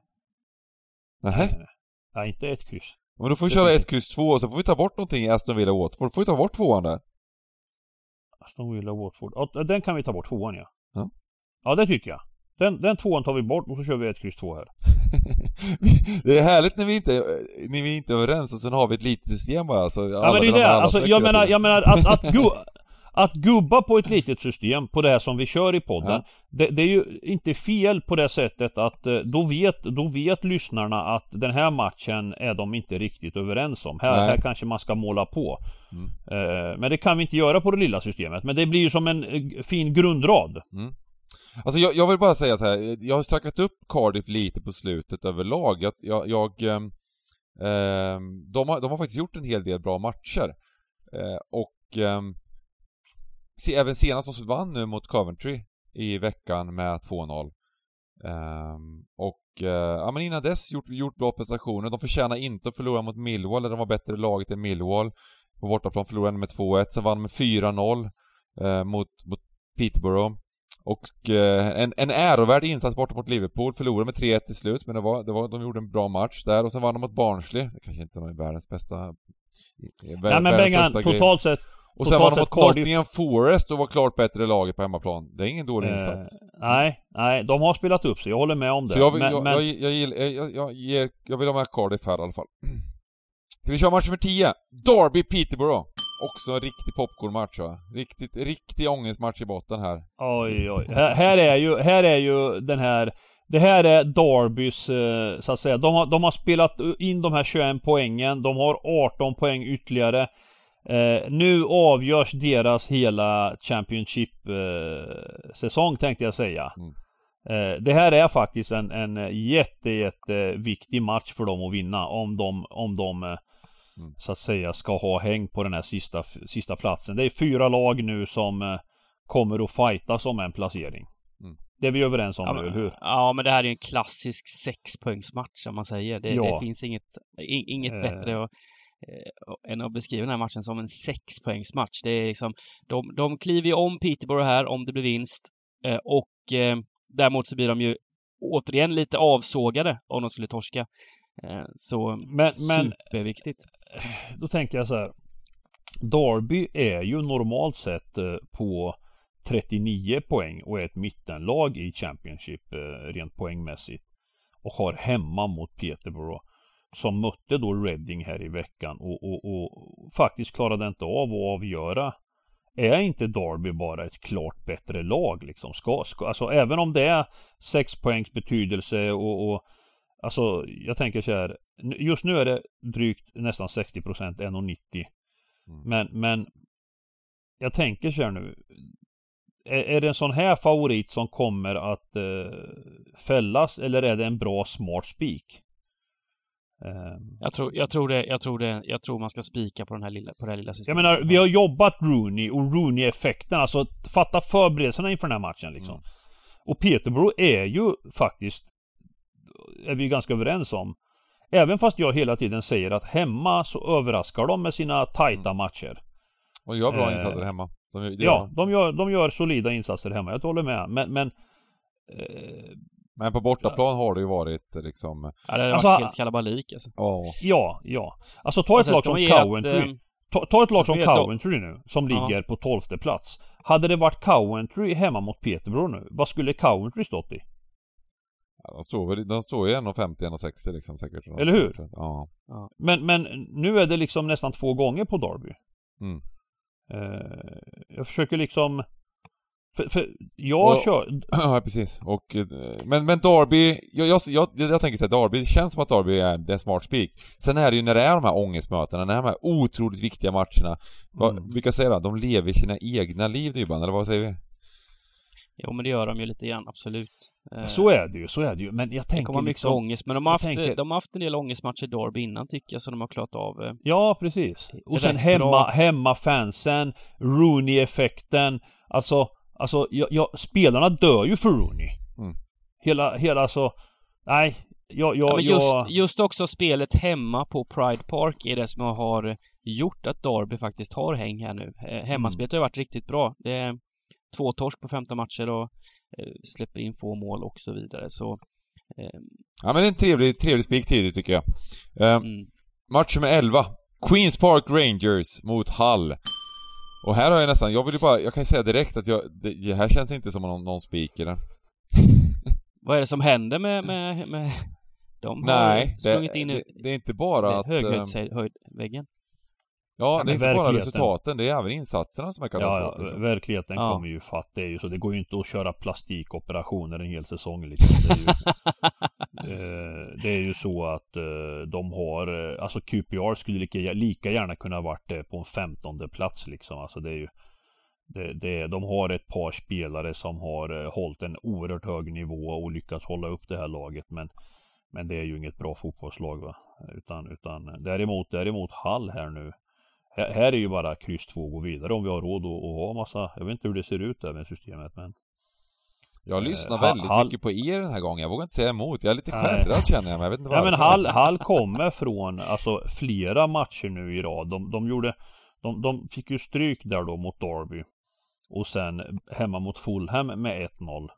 Nej? nej, nej. nej inte ett kryss. Men då får vi köra ett kryss två och så får vi ta bort någonting i Aston Villa Watford. Får vi ta bort tvåan där? Aston Villa Watford. Ja, den kan vi ta bort, tvåan ja. Ja, ja det tycker jag. Den, den tvåan tar vi bort och så kör vi ett kryss två här. (laughs) det är härligt när vi inte, när vi inte är överens och sen har vi ett litet system bara. Så ja men det är det, alltså jag menar, jag menar att, att, (laughs) gu, att gubba på ett litet system på det här som vi kör i podden. Ja. Det, det, är ju inte fel på det sättet att eh, då vet, då vet lyssnarna att den här matchen är de inte riktigt överens om. Här, här kanske man ska måla på. Mm. Eh, men det kan vi inte göra på det lilla systemet. Men det blir ju som en eh, fin grundrad. Mm. Alltså jag, jag, vill bara säga så här. jag har strackat upp Cardiff lite på slutet överlag. Jag, jag, jag eh, de, har, de har faktiskt gjort en hel del bra matcher. Eh, och eh, även senast de vann nu mot Coventry i veckan med 2-0. Um, ehm, och uh, ja men innan dess gjort, gjort bra prestationer. De förtjänar inte att förlora mot Millwall, där de var bättre laget än Millwall. På bortaplan förlorade de med 2-1, sen vann med 4-0 uh, eh, mot, mot Peterborough. Och uh, en, en ärovärd insats borta mot Liverpool, förlorade med 3-1 till slut, men det var, det var, de gjorde en bra match där och sen vann de mot Barnsley. Det kanske inte är världens bästa... Nej men Bengan, totalt sett och sen var de mot Nottingham Forest och var klart bättre laget på hemmaplan. Det är ingen dålig eh, insats. Nej, nej, de har spelat upp sig. Jag håller med om det. Så jag, vill, men, jag, men... jag, jag vill ha med Cardiff här i alla fall. (clears throat) Ska vi köra match nummer 10? Derby Peterborough. Också en riktig popcornmatch va? Riktigt, riktig ångestmatch i botten här. Oj, oj. Här, här, är ju, här är ju den här det här är Darbys, eh, så att säga. De har, de har spelat in de här 21 poängen. De har 18 poäng ytterligare. Eh, nu avgörs deras hela Championship-säsong eh, tänkte jag säga. Mm. Eh, det här är faktiskt en, en jätte, jätte viktig match för dem att vinna om de, om de eh, mm. så att säga ska ha häng på den här sista, sista platsen. Det är fyra lag nu som eh, kommer att fightas om en placering. Mm. Det är vi överens om ja, nu, eller hur? Ja, men det här är ju en klassisk sexpoängsmatch som man säger. Det, ja. det finns inget, inget eh. bättre att eh, än att beskriva den här matchen som en sexpoängsmatch. Det är liksom, de, de kliver ju om Peterborough här om det blir vinst eh, och eh, däremot så blir de ju återigen lite avsågade om de skulle torska. Eh, så men, superviktigt. Men, då tänker jag så här. Derby är ju normalt sett eh, på 39 poäng och är ett mittenlag i Championship eh, rent poängmässigt. Och har hemma mot Peterborough som mötte då Reading här i veckan och, och, och faktiskt klarade inte av att avgöra. Är inte Derby bara ett klart bättre lag liksom? Ska, ska, alltså även om det är sex poängs betydelse och, och Alltså jag tänker så här Just nu är det drygt nästan 60 procent 1,90 mm. Men, men Jag tänker så här nu är, är, det en sån här favorit som kommer att eh, fällas eller är det en bra smart spik? Ehm. Jag tror, jag tror det, jag tror det, jag tror man ska spika på den här lilla, på det här lilla systemet. Jag menar, vi har jobbat Rooney och Rooney-effekten, alltså fatta förberedelserna inför den här matchen liksom. Mm. Och Peterborough är ju faktiskt, är vi ganska överens om, även fast jag hela tiden säger att hemma så överraskar de med sina tajta mm. matcher. Och gör bra eh, insatser hemma. De, ja, de gör, de gör solida insatser hemma, jag håller med. Men, men eh, men på bortaplan har det ju varit liksom... Ja, det har alltså, varit helt kalabalik alltså. Oh. Ja, ja. Alltså ta ett lag som Coventry. Ett, eh, ta, ta, ett lag som Coventry nu, som ligger ja. på tolfte plats. Hade det varit Coventry hemma mot Peterborough nu, vad skulle Coventry stått i? De står väl, de står ju 1,50-1,60 liksom säkert. Eller hur? Ja. Men, men nu är det liksom nästan två gånger på Derby. Mm. Uh, jag försöker liksom för, för jag och, kör... (clears throat) Ja, precis. Och, eh, men, men Derby, jag, jag, jag, jag tänker såhär, Derby, det känns som att Derby är en smart spik. Sen är det ju när det är de här ångestmötena, när det är de här otroligt viktiga matcherna. Mm. vilka säger då? De lever sina egna liv Dybban, eller vad säger vi? Jo men det gör de ju lite grann, absolut. Eh, så är det ju, så är det ju. Men jag tänker Det kommer mycket liksom, ångest, men de har, haft, tänker... de har haft en del ångestmatcher Derby innan tycker jag, så de har klarat av eh, Ja, precis. Och sen hemma, hemma fansen, Rooney-effekten. Alltså Alltså, jag, jag, spelarna dör ju för Rooney. Mm. Hela, hela alltså... Nej, jag... jag, Ja, men just, jag just också spelet hemma på Pride Park är det som har gjort att Derby faktiskt har häng här nu. Eh, Hemmaspelet har varit riktigt bra. Det är två torsk på 15 matcher och eh, släpper in få mål och så vidare. Så, eh, Ja men det är en trevlig, trevlig spik tidigt tycker jag. Eh, mm. match nummer 11. Queens Park Rangers mot Hull. Och här har jag nästan, jag vill ju bara, jag kan ju säga direkt att jag, det, det här känns inte som någon, någon spik eller? (laughs) Vad är det som händer med, med, med de har Nej, det, sprungit in i det, det är inte bara att... höghöjdsväggen. Ja, det är inte bara resultaten, det är även insatserna som är katastrof. ja, liksom. verkligheten Ja. kommer ju fatt. Det är ju så. Det går ju inte att köra plastikoperationer en hel säsong liksom. Det är ju, (laughs) eh, det är ju så att eh, de har, eh, alltså QPR skulle lika, lika gärna kunna varit det på en femtonde plats liksom. Alltså det är ju det, det, de har ett par spelare som har eh, hållit en oerhört hög nivå och lyckats hålla upp det här laget men Men det är ju inget bra fotbollslag va Utan, utan däremot, däremot Hall här nu här, är ju bara kryss 2 gå vidare om vi har råd att, att ha massa Jag vet inte hur det ser ut där med systemet men Jag lyssnar Eh, väldigt Hall- mycket på er den här gången, jag vågar inte säga emot. Jag är lite skärrad känner jag, men jag vet inte Ja varför. men Hall, Hall kommer från alltså flera matcher nu i rad. De, de gjorde de, de fick ju stryk där då mot Derby. Och sen hemma mot Fulham med 1-0.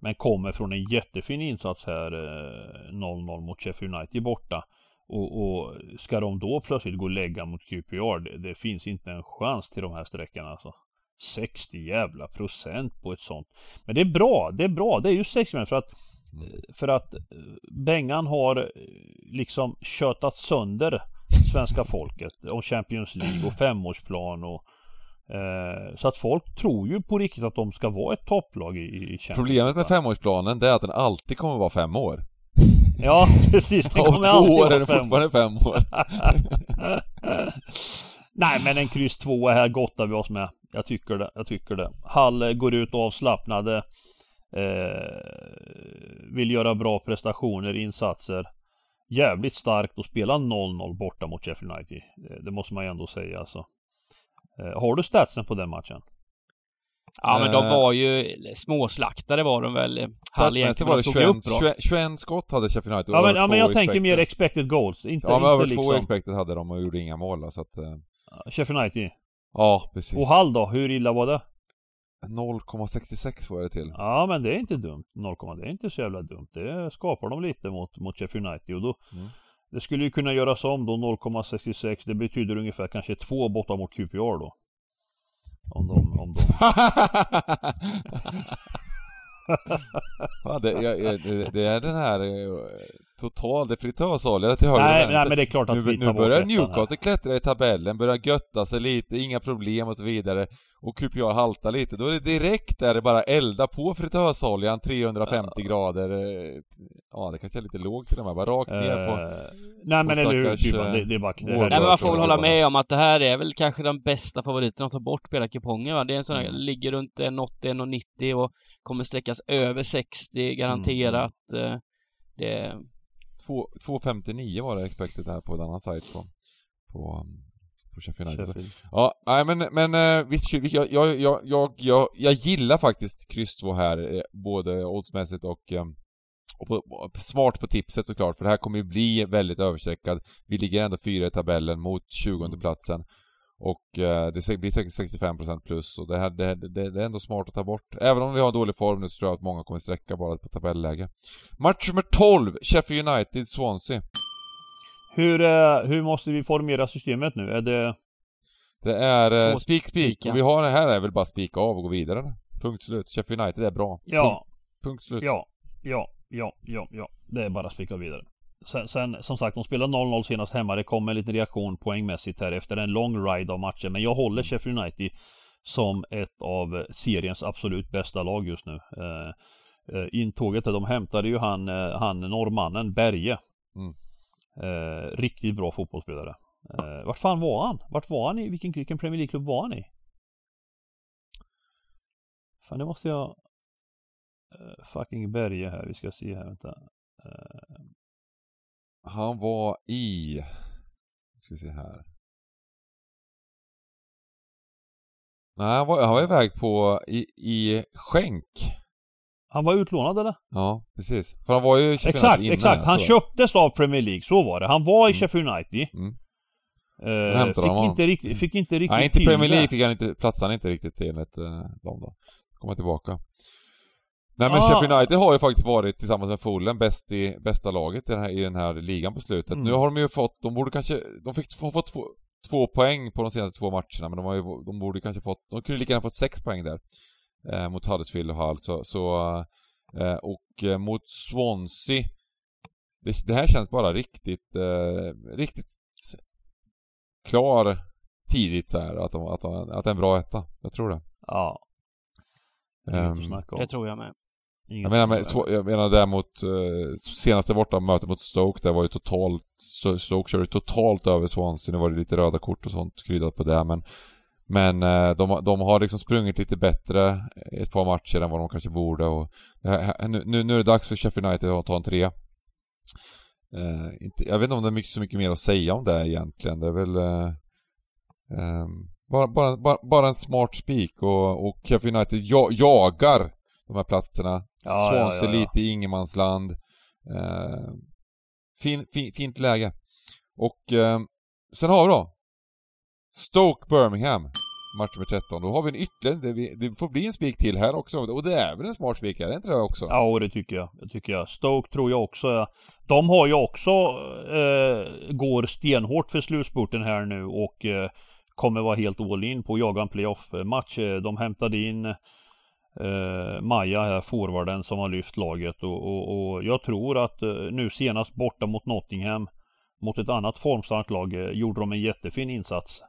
Men kommer från en jättefin insats här eh, 0-0 mot Sheffield United borta. Och, och ska de då plötsligt gå och lägga mot QPR? Det, det finns inte en chans till de här sträckorna alltså. 60 jävla procent på ett sånt. Men det är bra, det är bra. Det är ju 60 procent för att för att eh, Bengan har eh, liksom köttat sönder svenska folket om Champions League och femårsplan och eh, så att folk tror ju på riktigt att de ska vara ett topplag i, i Champions Problemet med League. femårsplanen, det är att den alltid kommer vara fem år. Ja precis, Om kommer två alltid år är det fortfarande fem år. (laughs) Nej men en kryss 2 här gottar vi oss med. Jag tycker det, jag tycker det. Hall eh, går ut avslappnade. Eh, vill göra bra prestationer, insatser. Jävligt starkt att spela 0-0 borta mot Sheffield United. Det, det måste man ju ändå säga alltså. Eh, har du statsen på den matchen? Ja men de Eh. var ju småslaktare var de väl. Egentligen, Statsmässigt var de det stod ju 21, upp bra. 21, 21 skott hade Sheffield United. Ja men, ja, men jag tänker expected. mer expected goals. Inte, Ja men över två liksom expected hade de och gjorde inga mål då, så att... eh, Sheffield United. Ja, precis. Och Hall då, hur illa var det? 0,66 får jag det till. Ja men det är inte dumt. 0, det är inte så jävla dumt. Det skapar de lite mot, mot Sheffield United och då Mm. Det skulle ju kunna göras om då 0,66 Det betyder ungefär kanske två borta mot QPR då Om de, om de (laughs) ja, det, jag, det är den här eh, total, det är fritösolja till höger och nej, vänster. nej men det är klart att Nu, vi tar nu börjar. Newcastle klättra i tabellen, börjar götta sig lite, inga problem och så vidare. Och QPR haltar lite. Då är det direkt där det bara elda på fritösoljan 350 grader. eh, Ja, det kanske är lite lågt till och med. Bara rakt ner på... Eh, Nej men och eller hur det, eh, det är bara det Nej men man får väl hålla med om att det här är väl kanske den bästa favoriten att ta bort spelarkupongen va. Det är en sån här, Mm. ligger runt 1,80-1,90 och kommer sträckas över 60 garanterat. Mm. Det, 2,59 var det expected här på en annan sajt på, på, på Sheffield United. Ja, nej men, men eh, visst, vi- jag, jag, jag, jag, jag, jag gillar faktiskt kryss 2 här, eh, både oddsmässigt och, eh, och på, smart på tipset såklart, för det här kommer ju bli väldigt överstreckad. Vi ligger ändå fyra i tabellen mot 20 Mm. platsen. Och eh, det blir säkert 65% plus och det, här, det, det, det är ändå smart att ta bort. Även om vi har dålig form nu så tror jag att många kommer sträcka bara på tabelläge. Match nummer 12, Sheffield United, Swansea. Hur, eh, hur måste vi formera systemet nu? Är det Det är eh, spik, spik. Och vi har det här är väl bara spika av och gå vidare. Punkt slut. Sheffield United är bra. Ja, Punkt, punkt slut. ja, ja, ja, ja, ja Det är bara spika vidare Sen, sen som sagt, de spelar 0-0 senast hemma. Det kommer lite reaktion poängmässigt här efter en lång ride av matcher. Men jag håller Sheffield United som ett av seriens absolut bästa lag just nu. Eh, eh, intåget, de hämtade ju han, eh, han norrmannen Berge. Mm. Eh, riktigt bra fotbollsspelare. Eh, vart fan var han? Vart var han i? Vilken, vilken Premier League-klubb var han i? Fan det måste jag... Eh, fucking Berge här, vi ska se här, vänta. Eh, Han var i... Ska vi se här. Nej, han var, han var iväg på, i, i skänk. Han var utlånad eller? Ja, precis. För han var ju i Sheffield Exakt, United innan, exakt. Han så. köptes av Premier League, så var det. Han var i Mm. Sheffield United. Mm. Eh, fick, honom. inte riktigt, fick inte riktigt Nej, inte till Premier. League fick han inte, platsade han inte riktigt enligt eh, dem då. Komma tillbaka. Nej men Ah. Sheffield United har ju faktiskt varit tillsammans med Fulham bäst i, bästa laget i den här, i den här ligan på slutet. Mm. Nu har de ju fått, de borde kanske, de fick har fått två, två poäng på de senaste två matcherna men de har ju, de borde kanske fått, de kunde lika gärna fått sex poäng där. Eh, mot Huddersfield och Hull så, så eh, och eh, mot Swansea det, det här känns bara riktigt, eh, riktigt klar tidigt så här att, de, att, de, att det är en bra etta. Jag tror det. Ja. Inget Ehm, att snacka om. Det tror jag med. Jag menar, så- jag menar däremot eh, senaste borta mötet mot Stoke, det var ju totalt Sto- Stoke körde totalt över Swansea. Nu var det lite röda kort och sånt kryddat på det men men eh, de, de har liksom sprungit lite bättre ett par matcher än vad de kanske borde och det här, nu, nu nu är det dags för Sheffield United att ta en trea. Eh, inte, jag vet inte om det är mycket, så mycket mer att säga om det egentligen. Det är väl eh, ehm, bara, bara, bara, bara en smart spik och, och Sheffield United ja, jagar de här platserna. Ja, Swansea ja, ja, lite i ingenmansland. Eh, fin, fin, fint läge. Och eh, sen har vi då Stoke Birmingham. Match nummer 13. Då har vi en ytterligare, det, det får bli en spik till här också. Och det är väl en smart spik, är det inte det också? Ja, det tycker jag. Det tycker jag. Stoke tror jag också. De har ju också, eh, går stenhårt för slutspurten här nu och eh, kommer vara helt all in på att jaga en playoff-match. Eh, De hämtade in eh, Maja här, forwarden som har lyft laget och, och, och jag tror att eh, nu senast borta mot Nottingham mot ett annat formstarkt lag eh, gjorde de en jättefin insats.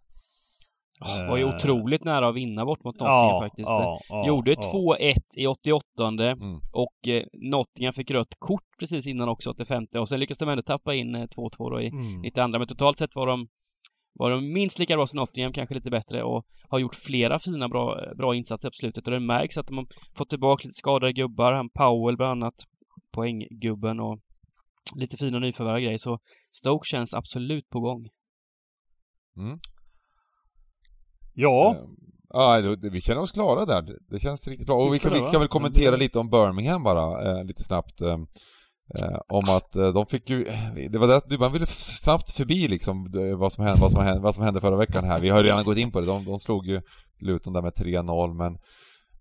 Oh, var ju Eh, otroligt nära att vinna bort mot Nottingham faktiskt. Ja, ja, Gjorde ja. 2-1 i 88 Mm. och eh, Nottingham fick rött kort precis innan också 85 och sen lyckades de ändå tappa in eh, 2-2 då i Mm. 92 men totalt sett var de var de minst lika bra som Nottingham, kanske lite bättre och har gjort flera fina bra, bra insatser på slutet och det märks att de har fått tillbaka lite skadade gubbar, han Powell bland annat, poänggubben och lite fina nyförvärv grejer så Stoke känns absolut på gång. Mm. Ja, Eh, Ja, vi känner oss klara där. Det- Det känns riktigt bra. Och vi kan, vi kan väl kommentera Men det- lite om Birmingham bara, eh, lite snabbt. Eh, om att eh, de fick ju, det var det att du man ville snabbt förbi liksom vad som hände, vad som hände, vad som hände förra veckan här. Vi har ju redan gått in på det. De, de slog ju Luton där med 3-0 men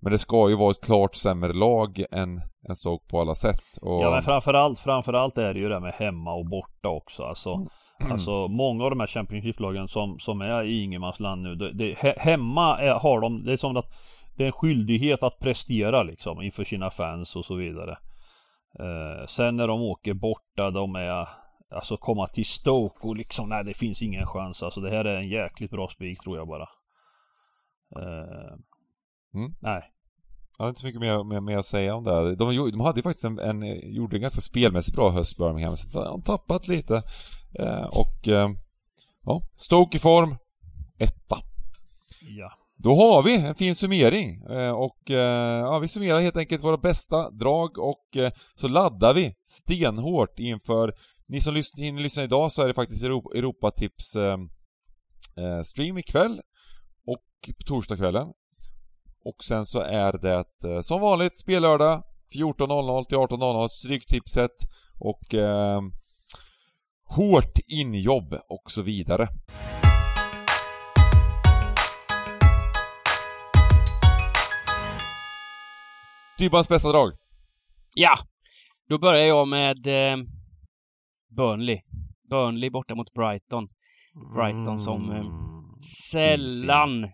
men det ska ju vara ett klart sämre lag än, än såg på alla sätt. Och, Ja men framförallt, framförallt är det ju det med hemma och borta också alltså. Mm. Alltså många av de här Championship-lagen som, som är i ingenmansland nu. Det, det, he, hemma är, har de, det är som att det är en skyldighet att prestera liksom inför sina fans och så vidare. Eh, sen när de åker borta, de är Alltså komma till Stoke och liksom nej det finns ingen chans alltså det här är en jäkligt bra spik tror jag bara. Eh, Mm. Nej. Jag har inte så mycket mer, mer, mer att säga om det. De, gjorde- de hade ju faktiskt en, en, gjorde en ganska spelmässigt bra höst Birmingham, så de har tappat lite. Eh, och eh, ja, Stoke i form, etta. Ja. Då har vi en fin summering eh, och eh, ja, vi summerar helt enkelt våra bästa drag och eh, så laddar vi stenhårt inför ni som hinner lyssna idag så är det faktiskt Europatips eh, stream ikväll och på torsdagskvällen. Och sen så är det som vanligt spellördag 14.00 till 18.00 Stryktipset och eh, hårt injobb och så vidare. Dybbans bästa drag. Ja! Då börjar jag med eh, Burnley. Burnley borta mot Brighton. Brighton som, eh, Mm. Sällan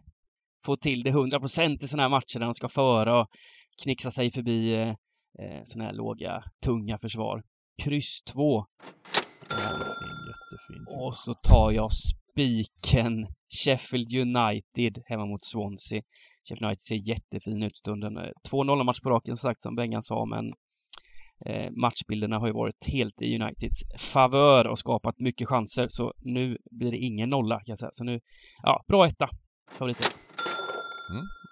får till det 100% i sådana här matcher där de ska föra och knixa sig förbi eh, eh, sådana här låga, tunga försvar. Kryss 2. Jättefin, jättefin. Och så tar jag spiken Sheffield United hemma mot Swansea. Sheffield United ser jättefin ut stunden. Eh, 2-0 match på raken sagt som Bengan sa men eh, matchbilderna har ju varit helt i Uniteds favör och skapat mycket chanser så nu blir det ingen nolla kan jag säga. Så nu, ja, bra etta. Favoriter.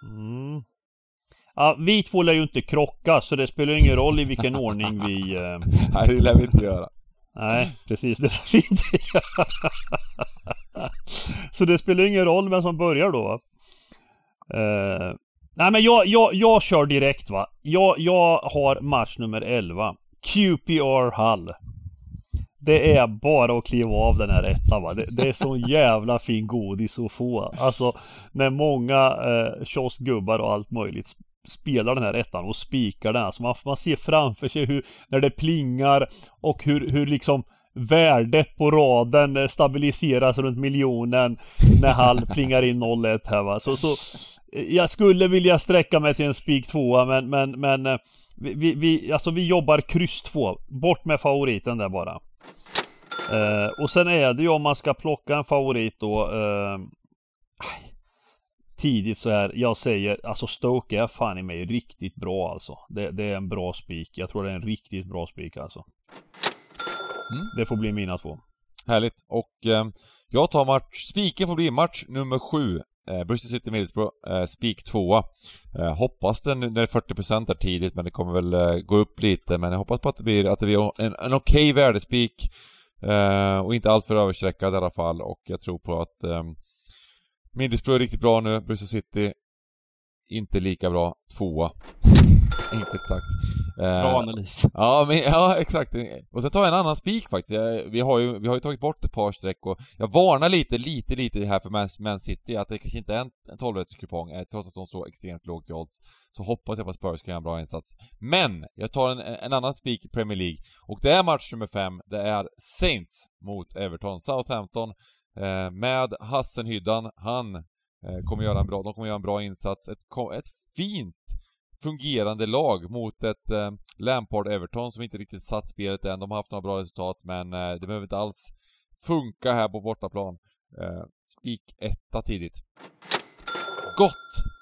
Mm. Ja, vi två lär ju inte krocka så det spelar ingen roll i vilken (laughs) ordning vi... Eh... Nej, det lär vi inte göra. Nej, precis. Det lär vi inte (laughs) göra. Så det spelar ingen roll vem som börjar då va? Uh, nej men jag, jag, jag kör direkt va. Jag, jag har match nummer 11. QPR Hull. Det är bara att kliva av den här ettan va. Det, det är så jävla fin godis att få. Alltså när många eh, kioskgubbar och allt möjligt spelar den här ettan och spikar den. Alltså man, man ser framför sig hur, när det plingar och hur, hur liksom värdet på raden stabiliseras runt miljonen när Hall plingar in 0-1 här va. Så, så jag skulle vilja sträcka mig till en spik 2 men, men, men eh, vi, vi, alltså vi jobbar kryss 2. Bort med favoriten där bara. Eh, och sen är det ju om man ska plocka en favorit då eh, Tidigt så här, jag säger alltså Stoke är fan i mig riktigt bra alltså. Det, det är en bra spik. Jag tror det är en riktigt bra spik alltså. Mm. Det får bli mina två. Härligt. Och eh, jag tar match, spiken får bli match nummer sju. Eh, Bristol City Middlesbrough, eh, spik tvåa. Eh, hoppas den, nu när det är 40% där tidigt, men det kommer väl eh, gå upp lite, men jag hoppas på att det blir, att det blir en, en okej okay värdespik. Eh, och inte alltför överstreckad i alla fall, och jag tror på att eh, Middlesbrough är riktigt bra nu, Bristol City inte lika bra, tvåa. (laughs) Enkelt sagt. Bra eh, analys. Ja, men, ja, exakt. Och sen tar jag en annan spik faktiskt. Vi har, ju, vi har ju tagit bort ett par streck och jag varnar lite, lite, lite här för Man, Man City att det kanske inte är en, en 12 kupong eh, trots att de står extremt lågt i odds. Så hoppas jag på att Spurs kan göra en bra insats. Men! Jag tar en, en annan spik i Premier League. Och det är match nummer fem. Det är Saints mot Everton. Southampton. Eh, med Hassenhyddan. Han eh, kommer göra en bra, de kommer göra en bra insats. Ett, ett fint fungerande lag mot ett eh, Lampard-Everton som inte riktigt satt spelet än. De har haft några bra resultat men eh, det behöver inte alls funka här på bortaplan. Eh, spik etta tidigt. Gott!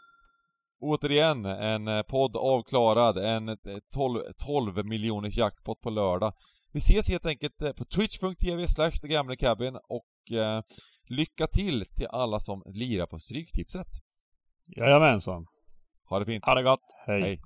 Återigen en eh, podd avklarad, en eh, 12-12 miljoners jackpot på lördag. Vi ses helt enkelt eh, på twitch.tv slash cabin och eh, lycka till till alla som lirar på Stryktipset. Jajamensan. Ha det fint. Ha det gott. Hej. Hej.